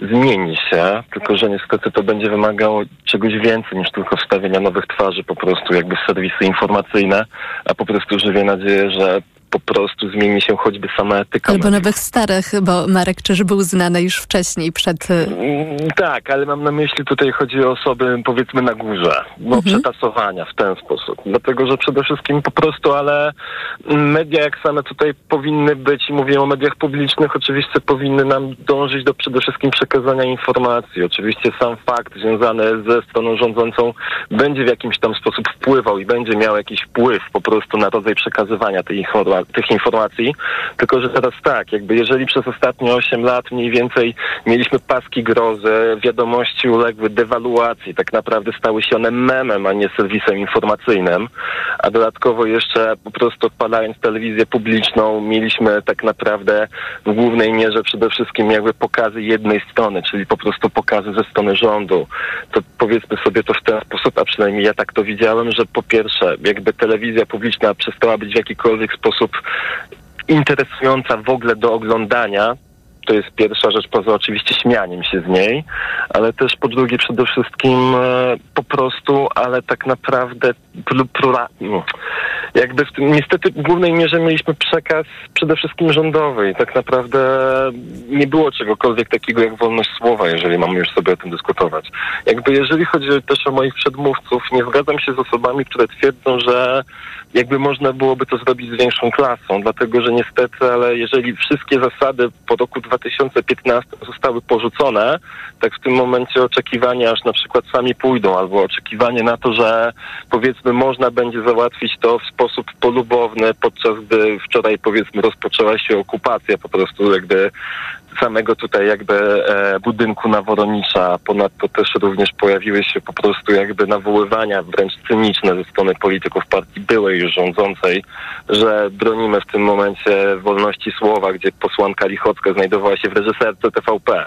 zmieni się, tylko że niestety to będzie wymagało czegoś więcej niż tylko wstawienia nowych twarzy, po prostu jakby serwisy informacyjne, a po prostu żywię nadzieję, że po prostu zmieni się choćby sama etyka. Albo nowych starych, bo Marek Czyż był znany już wcześniej przed... y, Mm, Tak, ale mam na myśli tutaj chodzi o osoby powiedzmy na górze, no przetasowania w ten sposób. Dlatego, że przede wszystkim po prostu, ale media jak same tutaj powinny być i mówię o mediach publicznych, oczywiście powinny nam dążyć do przede wszystkim przekazania informacji. Oczywiście sam fakt związany ze stroną rządzącą będzie w jakimś tam sposób wpływał i będzie miał jakiś wpływ po prostu na rodzaj przekazywania tej informa- tych informacji. Tylko, że teraz tak, jakby jeżeli przez ostatnie 8 lat mniej więcej mieliśmy paski grozy, wiadomości uległy dewaluacji, tak naprawdę stały się one memem, a nie serwisem informacyjnym, a dodatkowo jeszcze po prostu odpalając telewizję publiczną mieliśmy tak naprawdę w głównej mierze przede wszystkim jakby pokazy jednej strony, czyli po prostu pokazy ze strony rządu. To powiedzmy sobie to w ten sposób, a przynajmniej ja tak to widziałem, że po pierwsze jakby telewizja publiczna przestała być w jakikolwiek sposób interesująca w ogóle do oglądania. To jest pierwsza rzecz, poza oczywiście śmianiem się z niej, ale też po drugie przede wszystkim e, po prostu, ale tak naprawdę pl- plura, jakby w tym, niestety w głównej mierze mieliśmy przekaz przede wszystkim rządowy i tak naprawdę nie było czegokolwiek takiego jak wolność słowa, jeżeli mamy już sobie o tym dyskutować. Jakby jeżeli chodzi też o moich przedmówców, nie zgadzam się z osobami, które twierdzą, że jakby można byłoby to zrobić z większą klasą, dlatego że niestety, ale jeżeli wszystkie zasady po roku 2015 zostały porzucone, tak w tym momencie oczekiwania, aż na przykład sami pójdą, albo oczekiwanie na to, że powiedzmy można będzie załatwić to w sposób polubowny, podczas gdy wczoraj powiedzmy rozpoczęła się okupacja po prostu jakby samego tutaj jakby e, budynku na. Ponadto też również pojawiły się po prostu jakby nawoływania wręcz cyniczne ze strony polityków partii byłej już rządzącej, że bronimy w tym momencie wolności słowa, gdzie posłanka Lichocka znajdowała się w reżyserce TVP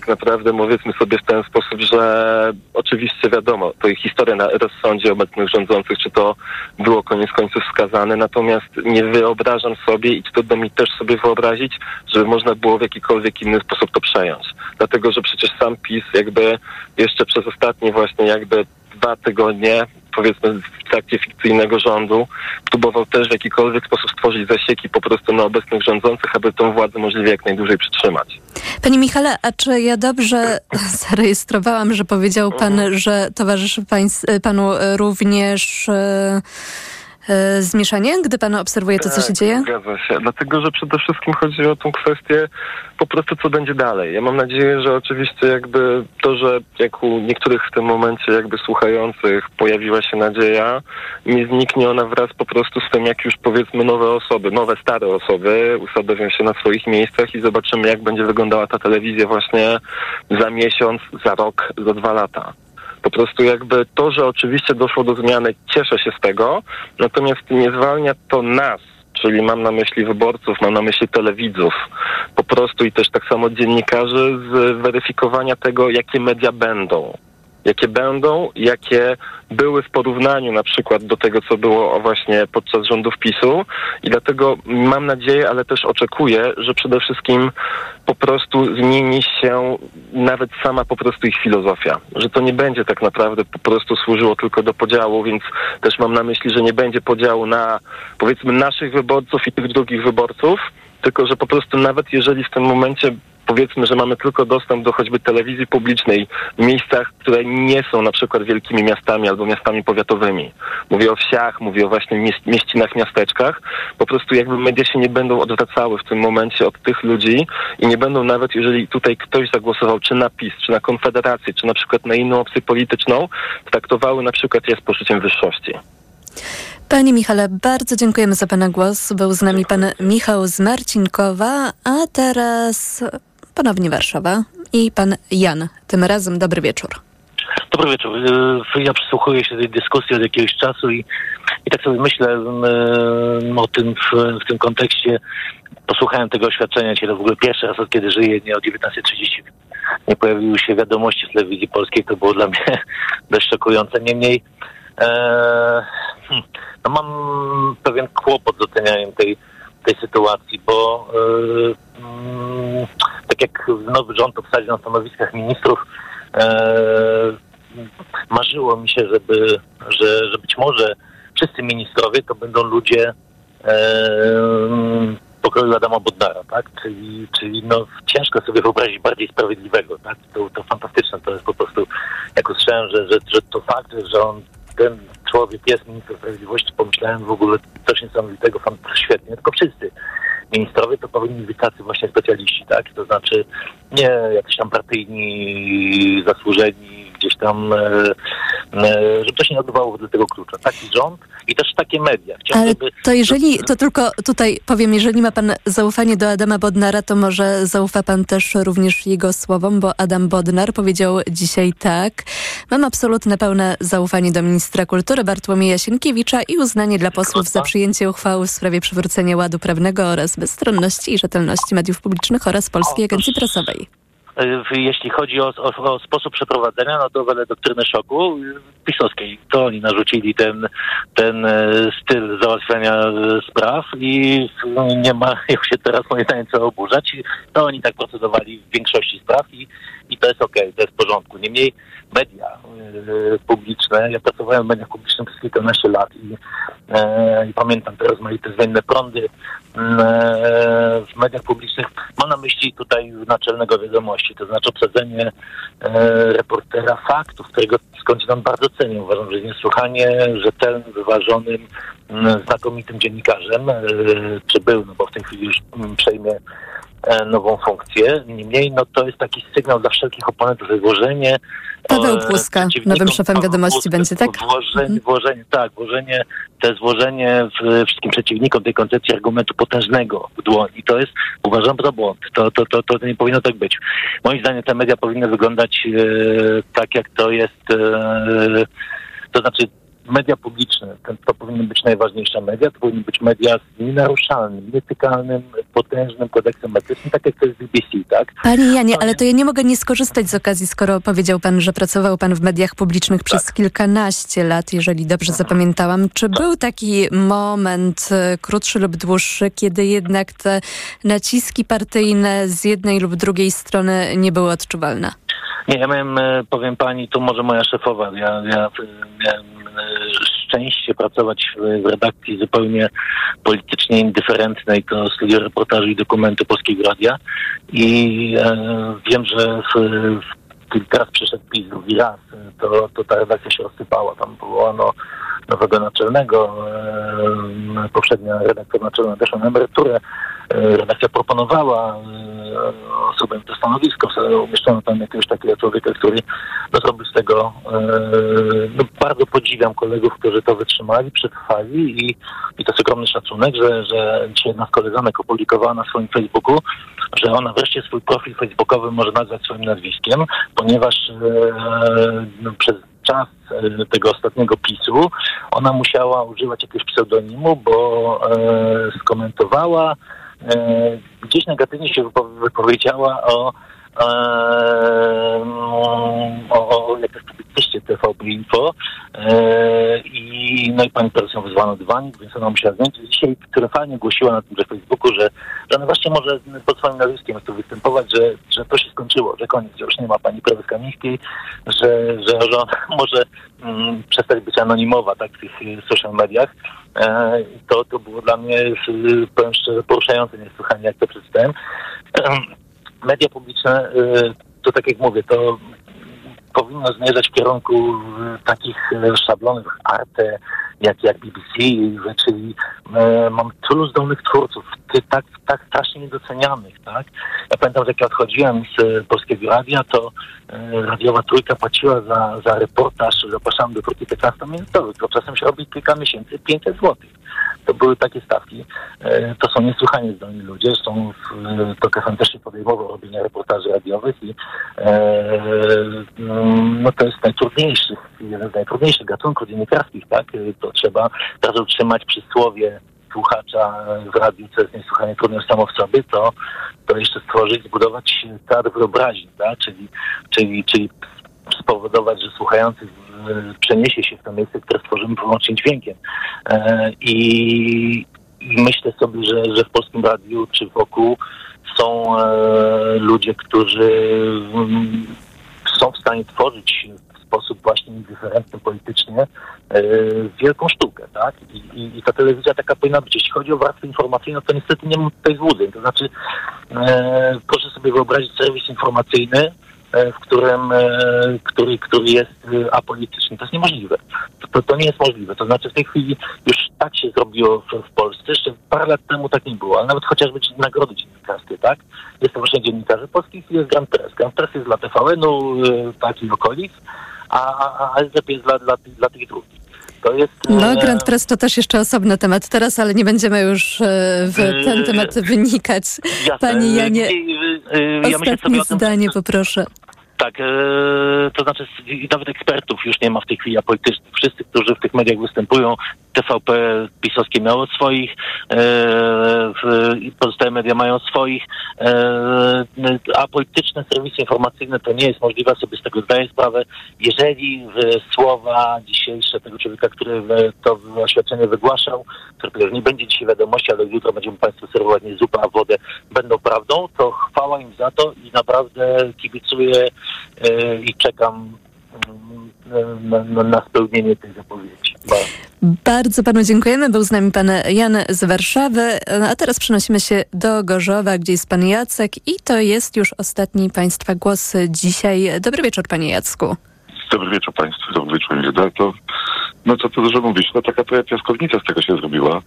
tak naprawdę powiedzmy sobie w ten sposób, że oczywiście wiadomo, to ich historia na rozsądzie obecnych rządzących, czy to było koniec końców wskazane, natomiast nie wyobrażam sobie i trudno mi też sobie wyobrazić, żeby można było w jakikolwiek inny sposób to przejąć. Dlatego, że przecież sam PiS jakby jeszcze przez ostatnie właśnie jakby dwa tygodnie powiedzmy w trakcie fikcyjnego rządu próbował też w jakikolwiek sposób stworzyć zasieki po prostu na obecnych rządzących, aby tą władzę możliwie jak najdłużej przytrzymać. Panie Michale, a czy ja dobrze zarejestrowałam, że powiedział pan, że towarzyszy pańs- panu również e, zmieszanie, gdy pan obserwuje to, co się Tak, dzieje? Zgadza się. Dlatego, że przede wszystkim chodzi o tą kwestię po prostu, co będzie dalej. Ja mam nadzieję, że oczywiście jakby to, że jak u niektórych w tym momencie jakby słuchających pojawiła się nadzieja, nie zniknie ona wraz po prostu z tym, jak już powiedzmy nowe osoby, nowe, stare osoby usadowią się na swoich miejscach i zobaczymy, jak będzie wyglądała ta telewizja właśnie za miesiąc, za rok, za dwa lata. Po prostu jakby to, że oczywiście doszło do zmiany, cieszę się z tego, natomiast nie zwalnia to nas, czyli mam na myśli wyborców, mam na myśli telewidzów, po prostu i też tak samo dziennikarzy z weryfikowania tego, jakie media będą. Jakie będą, jakie były w porównaniu na przykład do tego, co było właśnie podczas rządów PiSu i dlatego mam nadzieję, ale też oczekuję, że przede wszystkim po prostu zmieni się nawet sama po prostu ich filozofia. Że to nie będzie tak naprawdę po prostu służyło tylko do podziału, więc też mam na myśli, że nie będzie podziału na powiedzmy naszych wyborców i tych drugich wyborców, tylko że po prostu nawet jeżeli w tym momencie powiedzmy, że mamy tylko dostęp do choćby telewizji publicznej w miejscach, które nie są na przykład wielkimi miastami albo miastami powiatowymi. Mówię o wsiach, mówię o właśnie mieś- mieścinach, miasteczkach. Po prostu jakby media się nie będą odwracały w tym momencie od tych ludzi i nie będą nawet, jeżeli tutaj ktoś zagłosował czy na PiS, czy na Konfederację, czy na przykład na inną opcję polityczną, traktowały na przykład je z poczuciem wyższości. Panie Michale, bardzo dziękujemy za Pana głos. Był z nami Pan Michał z Marcinkowa, a teraz ponownie Warszawa. i pan Jan. Tym razem dobry wieczór. Dobry wieczór. Y, Ja przysłuchuję się tej dyskusji od jakiegoś czasu i, i tak sobie myślę y, o tym w, w tym kontekście. Posłuchałem tego oświadczenia dzisiaj, to w ogóle pierwszy raz od kiedy żyję, nie o 19.30 nie pojawiły się wiadomości z telewizji polskiej, to było dla mnie dość szokujące. Niemniej e, hmm, no mam pewien kłopot z ocenianiem tej, tej sytuacji, bo e, mm, tak jak nowy rząd obsadził na stanowiskach ministrów, e, marzyło mi się, żeby, że, że być może wszyscy ministrowie to będą ludzie e, pokroju Adama Bodnara, tak? Czyli, czyli no, ciężko sobie wyobrazić bardziej sprawiedliwego, tak? To, to fantastyczne, to jest po prostu, jak usłyszałem, że, że, że to fakt, że on, ten człowiek jest minister sprawiedliwości, pomyślałem w ogóle coś niesamowitego, fan, świetnie, tylko wszyscy ministrowie to powinni być tacy właśnie specjaliści, tak? To znaczy nie jakiś tam partyjni, zasłużeni, gdzieś tam, e, e, żeby to się nie odbywało do tego klucza. Taki rząd i też takie media. Chciałem, Ale żeby- to jeżeli, to tylko tutaj powiem, jeżeli ma pan zaufanie do Adama Bodnara, to może zaufa pan też również jego słowom, bo Adam Bodnar powiedział dzisiaj tak. Mam absolutne pełne zaufanie do ministra kultury Bartłomieja Sienkiewicza i uznanie dla posłów za przyjęcie uchwały w sprawie przywrócenia ładu prawnego oraz bezstronności i rzetelności mediów publicznych oraz Polskiej Agencji Prasowej. Jeśli chodzi o, o, o sposób przeprowadzenia, no to wedle doktryny szoku e, pisowskiej, to oni narzucili ten, ten e, styl załatwiania e, spraw i no, nie ma jak się teraz moim zdaniem co oburzać. To oni tak procedowali w większości spraw i, i to jest okej, to jest w porządku. Niemniej media publiczne, ja pracowałem w mediach publicznych przez kilkanaście lat i, e, i pamiętam te rozmaite zmienne prądy mm, e, w mediach publicznych. Mam na myśli tutaj naczelnego wiadomości, to znaczy obsadzenie e, reportera faktów, którego skądś nam bardzo cenię. Uważam, że jest niesłychanie rzetelnym, wyważonym, mm, znakomitym dziennikarzem, e, czy był, no bo w tej chwili już mm, przejmie e, nową funkcję. Niemniej no to jest taki sygnał dla wszelkich oponentów, że włożenie Paweł e, Płuska, nowym szefem wiadomości Płuskę, będzie, tak? Włożenie, włożenie, tak, włożenie, to jest włożenie wszystkim przeciwnikom tej koncepcji argumentu potężnego w dłoń. I to jest, uważam, za błąd. To, to, to, to nie powinno tak być. Moim zdaniem te media powinny wyglądać e, tak, jak to jest, e, to znaczy media publiczne, to, powinny być najważniejsze media, to powinny być media z nienaruszalnym, nietykalnym, potężnym kodeksem etycznym, tak jak to jest BBC, tak? Panie Janie, ale to ja nie mogę nie skorzystać z okazji, skoro powiedział pan, że pracował pan w mediach publicznych przez kilkanaście lat, jeżeli dobrze zapamiętałam. Czy był taki moment, e, krótszy lub dłuższy, kiedy jednak te naciski partyjne z jednej lub drugiej strony nie były odczuwalne? Nie, ja miałem, e, powiem pani, tu może moja szefowa, ja, ja e, miałem szczęście pracować w, w redakcji zupełnie politycznie indyferentnej, to studio reportażu i dokumentu Polskiego Radia. I e, wiem, że w, w, teraz przyszedł PiS drugi raz, to, to ta redakcja się rozsypała, tam było no, nowego naczelnego, e, poprzednia redaktor naczelna weszła na emeryturę, redakcja proponowała e, osobę to stanowisko, umieszczono tam jakiegoś takiego człowieka, który zrobił z tego, e, no, bardzo podziwiam kolegów, którzy to wytrzymali, przetrwali i, i to jest ogromny szacunek, że, że dzisiaj jedna z koleżanek opublikowała na swoim Facebooku, że ona wreszcie swój profil facebookowy może nazwać swoim nazwiskiem, ponieważ e, no, przez czas e, tego ostatniego pisu ona musiała używać jakiegoś pseudonimu, bo e, skomentowała e, gdzieś negatywnie się wypo- wypowiedziała o, e, o, o jakiejś publicyście TVP Info e, i no i pani teraz ją wyzwano dywanik, więc ona musiała zdjąć. Dzisiaj triumfalnie głosiła na tymże Facebooku, że, że ona właśnie może pod swoim nazwiskiem jak tu występować, że, że to się skończyło, że koniec, że już nie ma pani prezes Kamińskiej, że, że, że ona może mm, przestać być anonimowa tak, w tych y, social mediach. E, to, to było dla mnie, powiem szczerze, poruszające niesłychanie, jak to przeczytałem. Em, Media publiczne, y, to tak jak mówię, to powinno zmierzać w kierunku y, takich y, szablonów Arte, jak, jak BBC, czyli e, mam tylu zdolnych twórców, ty, tak, tak strasznie niedocenianych, tak? Ja pamiętam, że jak ja odchodziłem z e, Polskiego Radia, to e, radiowa trójka płaciła za, za reportaż, zapraszałem do krótki 15-minutowych, to czasem się robi kilka miesięcy 500 złotych. To były takie stawki. E, to są niesłychanie zdolni ludzie. Zresztą w TOK FM też się podejmował robienia reportaży radiowych i e, no, to jest najtrudniejszy, jeden z najtrudniejszych gatunków dziennikarskich, tak? To trzeba teraz utrzymać przysłowie słuchacza w radiu, co jest niesłychanie trudne samo w sobie, to, to jeszcze stworzyć, zbudować teatr wyobraźni, tak? czyli, czyli, czyli spowodować, że słuchający przeniesie się w to miejsce, które stworzymy wyłącznie dźwiękiem. E, I, i myślę sobie, że, że w Polskim Radiu czy wokół są e, ludzie, którzy mm, są w stanie tworzyć sposób właśnie indyferentny politycznie e, wielką sztukę, tak? I, i, I, ta telewizja taka powinna być. Jeśli chodzi o warstwę informacyjną, to niestety nie mam tutaj złudzeń. To znaczy, e, proszę sobie wyobrazić serwis informacyjny, w którym, e, który, który jest e, apolityczny. To jest niemożliwe. To, to nie jest możliwe. To znaczy w tej chwili już tak się zrobiło w, w Polsce. Jeszcze parę lat temu tak nie było, ale nawet chociażby nagrody dziennikarskie, tak? Jest to właśnie dziennikarzy polskich jest Grand Press. Grand Press jest dla TVN-u, e, takich okolic a, a, a jest dla, dla, dla tych drugich. To jest, no, Grand Press to też jeszcze osobny temat teraz, ale nie będziemy już e, w ten temat wynikać. Jasne. Pani Janie, ja ostatnie zdanie poproszę. Tak, e, to znaczy nawet ekspertów już nie ma w tej chwili apolitycznych. Wszyscy, którzy w tych mediach występują, TVP pisowskie miało swoich, e, pozostałe media mają swoich, e, a polityczne serwisy informacyjne to nie jest możliwe, sobie z tego zdaję sprawę. Jeżeli słowa dzisiejsze tego człowieka, który to oświadczenie wygłaszał, który nie będzie dzisiaj wiadomości, ale jutro będziemy Państwu serwować nie zupę, a wodę, będą prawdą, to chwała im za to i naprawdę kibicuję i czekam na, na, na spełnienie tej zapowiedzi. Bardzo panu dziękujemy. Był z nami pan Jan z Warszawy. A teraz przenosimy się do Gorzowa, gdzie jest pan Jacek i to jest już ostatni państwa głos dzisiaj. Dobry wieczór panie Jacku. Dobry wieczór Państwu, dobry wieczór redaktor. No co tu dużo mówić, no taka trochę piaskownica z tego się zrobiła.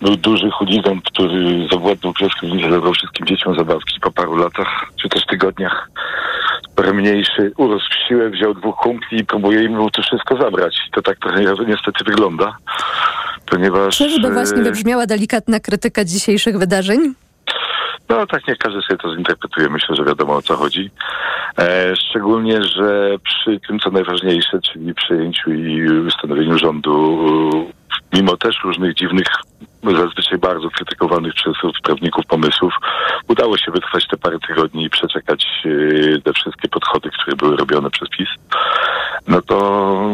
Był duży chuligan, który zawładnął piaskownicę, zabrał wszystkim dzieciom zabawki po paru latach, czy też tygodniach. Mniejszy urósł w siłę, wziął dwóch kumpli i próbuje im to wszystko zabrać. To tak trochę niestety wygląda, ponieważ... Czyżby właśnie e, wybrzmiała delikatna krytyka dzisiejszych wydarzeń? No tak niech każdy sobie to zinterpretuje. Myślę, że wiadomo o co chodzi. E, szczególnie, że przy tym co najważniejsze, czyli przyjęciu i ustanowieniu rządu, mimo też różnych dziwnych zazwyczaj bardzo krytykowanych przez prawników pomysłów, udało się wytrwać te parę tygodni i przeczekać e, te wszystkie podchody, które były robione przez PiS. No to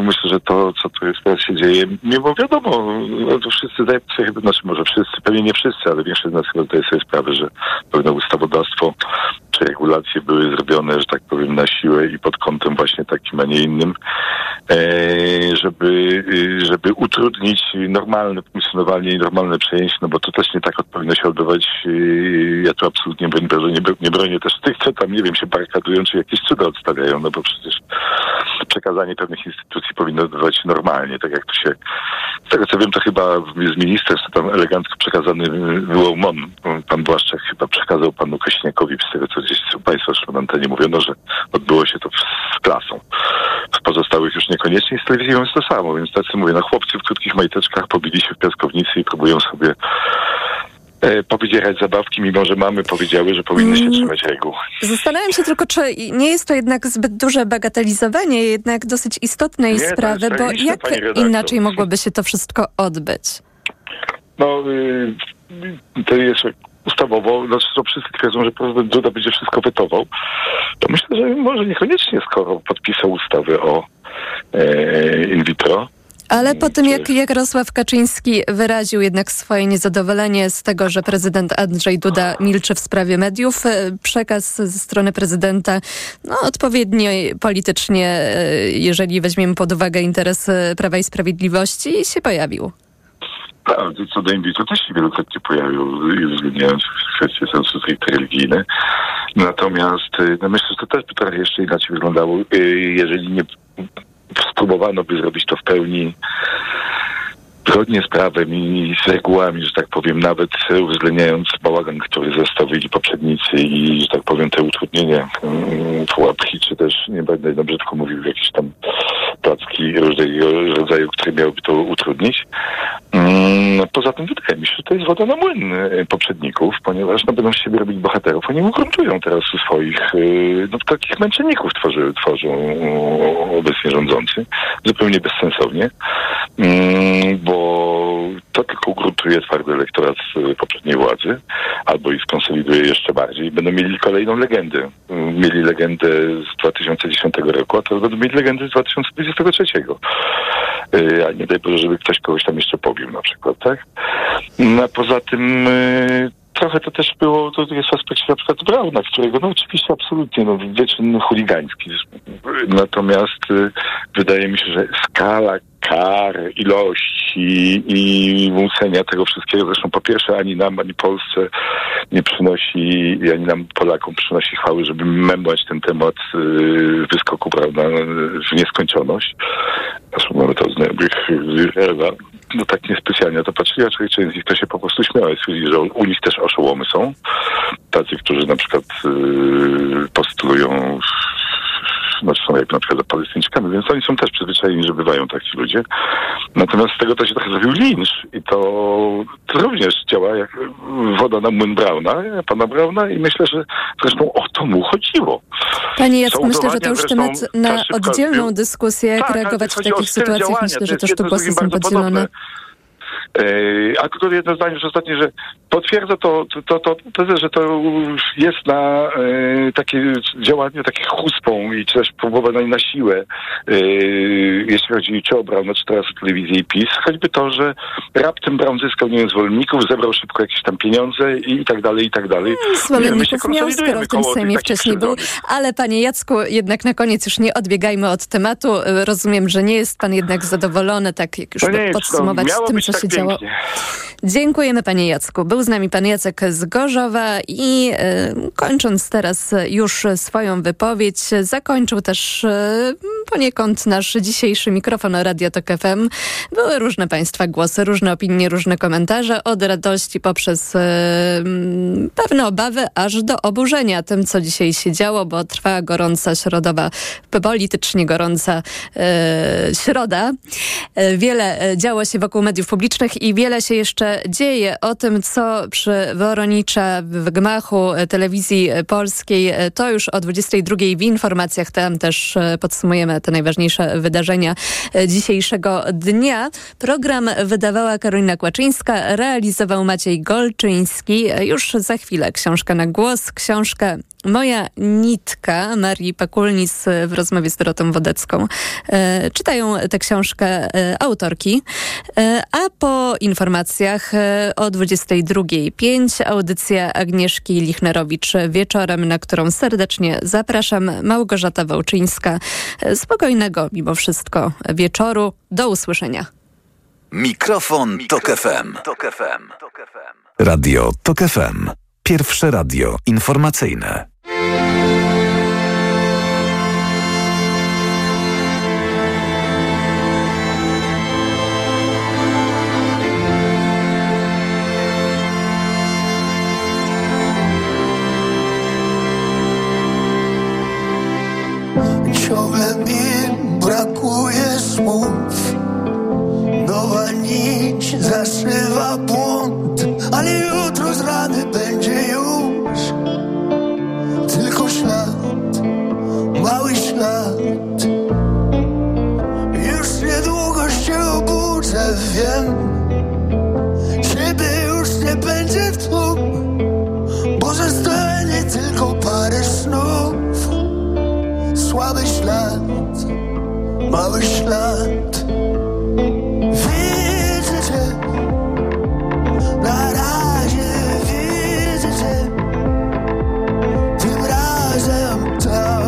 myślę, że to, co tu teraz się dzieje, mimo wiadomo, no to wszyscy zdają sobie znaczy może wszyscy, pewnie nie wszyscy, ale większość z nas chyba zdaje sobie sprawę, że pewne ustawodawstwo czy regulacje były zrobione, że tak powiem, na siłę i pod kątem właśnie takim, a nie innym, e, żeby, żeby utrudnić normalne funkcjonowanie i normalne przejęcie, no bo to też nie tak powinno się odbywać. Ja tu absolutnie nie, nie, nie bronię też tych, co tam, nie wiem, się barkadują, czy jakieś cuda odstawiają, no bo przecież przekazanie pewnych instytucji powinno odbywać się normalnie, tak jak to się, z tego co wiem, to chyba z ministerstwa tam elegancko przekazany był MON. Pan Błaszczak chyba przekazał panu Kośniakowi, z tego co gdzieś państwo na antenie mówiono, że odbyło się to z klasą. W pozostałych już niekoniecznie z telewizją jest to samo, więc tacy mówię, no chłopcy w krótkich majteczkach pobili się w piaskownicy i próbują sobie e, powydzierać zabawki, mimo że mamy powiedziały, że powinny się Mm. trzymać reguł. Zastanawiam się tylko, czy nie jest to jednak zbyt duże bagatelizowanie jednak dosyć istotnej Nie, sprawy, bo tragiczne, jak inaczej mogłoby się to wszystko odbyć? No, y, to jest ustawowo, znaczy to wszyscy twierdzą, że prezydent Duda będzie wszystko wetował. To myślę, że może niekoniecznie, skoro podpisał ustawę o e, in vitro. Ale po tym, jak Jarosław Kaczyński wyraził jednak swoje niezadowolenie z tego, że prezydent Andrzej Duda milczy w sprawie mediów, e, przekaz ze strony prezydenta, no odpowiednio politycznie, e, jeżeli weźmiemy pod uwagę interes Prawa i Sprawiedliwości, się pojawił. Tak, co do in vitro też się wielokrotnie pojawił, uwzględniając kwestie sensu stricte religijne. Natomiast y, no myślę, że to też by trochę jeszcze inaczej wyglądało, y, jeżeli nie spróbowano by zrobić to w pełni zgodnie z prawem i z regułami, że tak powiem, nawet uwzględniając bałagan, który zostawili poprzednicy i, że tak powiem, te utrudnienia, mm, pułapki, czy też, nie będę na brzydko mówił, jakieś tam placki różnego rodzaju, które miałyby to utrudnić, Mm, Poza tym wydaje mi się, że to jest woda na młyn e, poprzedników, ponieważ no, będą z siebie robić bohaterów. Oni ugruntują teraz swoich, e, no takich męczenników tworzy, tworzą e, obecnie rządzący, zupełnie bezsensownie, Mm, bo to tylko ugruntuje twardy elektorat e, poprzedniej władzy, albo ich skonsoliduje jeszcze bardziej. Będą mieli kolejną legendę. Mm, Mieli legendę z 2010 roku, a teraz będą mieli legendę z 2023. E, A nie daj Boże, żeby ktoś kogoś tam jeszcze pobił na przykład, tak? No, a poza tym e, trochę to też było, to jest w aspekcie na przykład Brauna, którego no oczywiście absolutnie no, wyczyn chuligański. Natomiast y, wydaje mi się, że skala kar, ilości i mucenia tego wszystkiego, zresztą po pierwsze ani nam, ani Polsce nie przynosi, ani nam Polakom przynosi chwały, żeby memłać ten temat y, wyskoku, prawda, w nieskończoność. Zresztą mamy to znajomych z no tak niespecjalnie to patrzyli, a część z nich to się po prostu śmiała stwierdzili, że u nich też oszołomy są. Tacy, którzy na przykład yy, postulują znaczy są jak na przykład za Palestyńczykami, więc oni są też przyzwyczajeni, że bywają tacy ludzie. Natomiast z tego to się trochę zrobił lincz i to, to również działa jak woda na młyn Brauna, pana Brauna i myślę, że zresztą o to mu chodziło. Panie Jacku, myślę, że to już temat na oddzielną dyskusję, jak Tak, reagować w takich sytuacjach. Myślę, to że głosy drugim są podzielone. podobne. Yy, a tylko jedno zdanie już ostatnie, że potwierdza to, to, to, to że to jest na yy, takie działanie takie chuspą i też próbowane na siłę, yy, jeśli chodzi czy o Brauna, czy teraz o telewizję i PiS, choćby to, że raptem Braun zyskał nie wiem, zwolenników, zebrał szybko jakieś tam pieniądze i, i tak dalej, i tak dalej. Się Zwolenników miał, skoro w tym Sejmie wcześniej był. Ale panie Jacku, jednak na koniec już nie odbiegajmy od tematu. Rozumiem, że nie jest pan jednak zadowolony, tak jak już No nie no, podsumować miało tym, być co tak się pięknie. Dziękujemy panie Jacku. Był z nami pan Jacek z Gorzowa i e, kończąc teraz już swoją wypowiedź, zakończył też e, poniekąd nasz dzisiejszy mikrofon Radio Tok FM. Były różne państwa głosy, różne opinie, różne komentarze, od radości poprzez e, m, pewne obawy, aż do oburzenia tym, co dzisiaj się działo, bo trwa gorąca środowa, politycznie gorąca e, środa. E, Wiele e, działo się wokół mediów publicznych i wiele się jeszcze dzieje. O tym, co przy Woronicza w gmachu telewizji polskiej, to już o 22 w informacjach. Tam też e, podsumujemy te najważniejsze wydarzenia e, dzisiejszego dnia. Program wydawała Karolina Kłaczyńska, realizował Maciej Golczyński. E, Już za chwilę książka na głos, książka Moja nitka Marii Pakulnis w rozmowie z Dorotą Wodecką. E, czytają tę książkę e, autorki, e, a po informacjach e, o 22.05 audycja Agnieszki Lichnerowicz wieczorem, na którą serdecznie zapraszam. Małgorzata Wołczyńska. E, Spokojnego mimo wszystko wieczoru. Do usłyszenia. Mikrofon, Tok FM. Radio Tok FM. Pierwsze radio informacyjne. Nowa nić zaszywa błąd Ale jutro z rany będzie już. Tylko ślad, mały ślad. Już niedługo się obudzę, wiem. Ciebie już nie będzie tu Bo zostanie tylko parę snów. Słaby ślad, mały ślad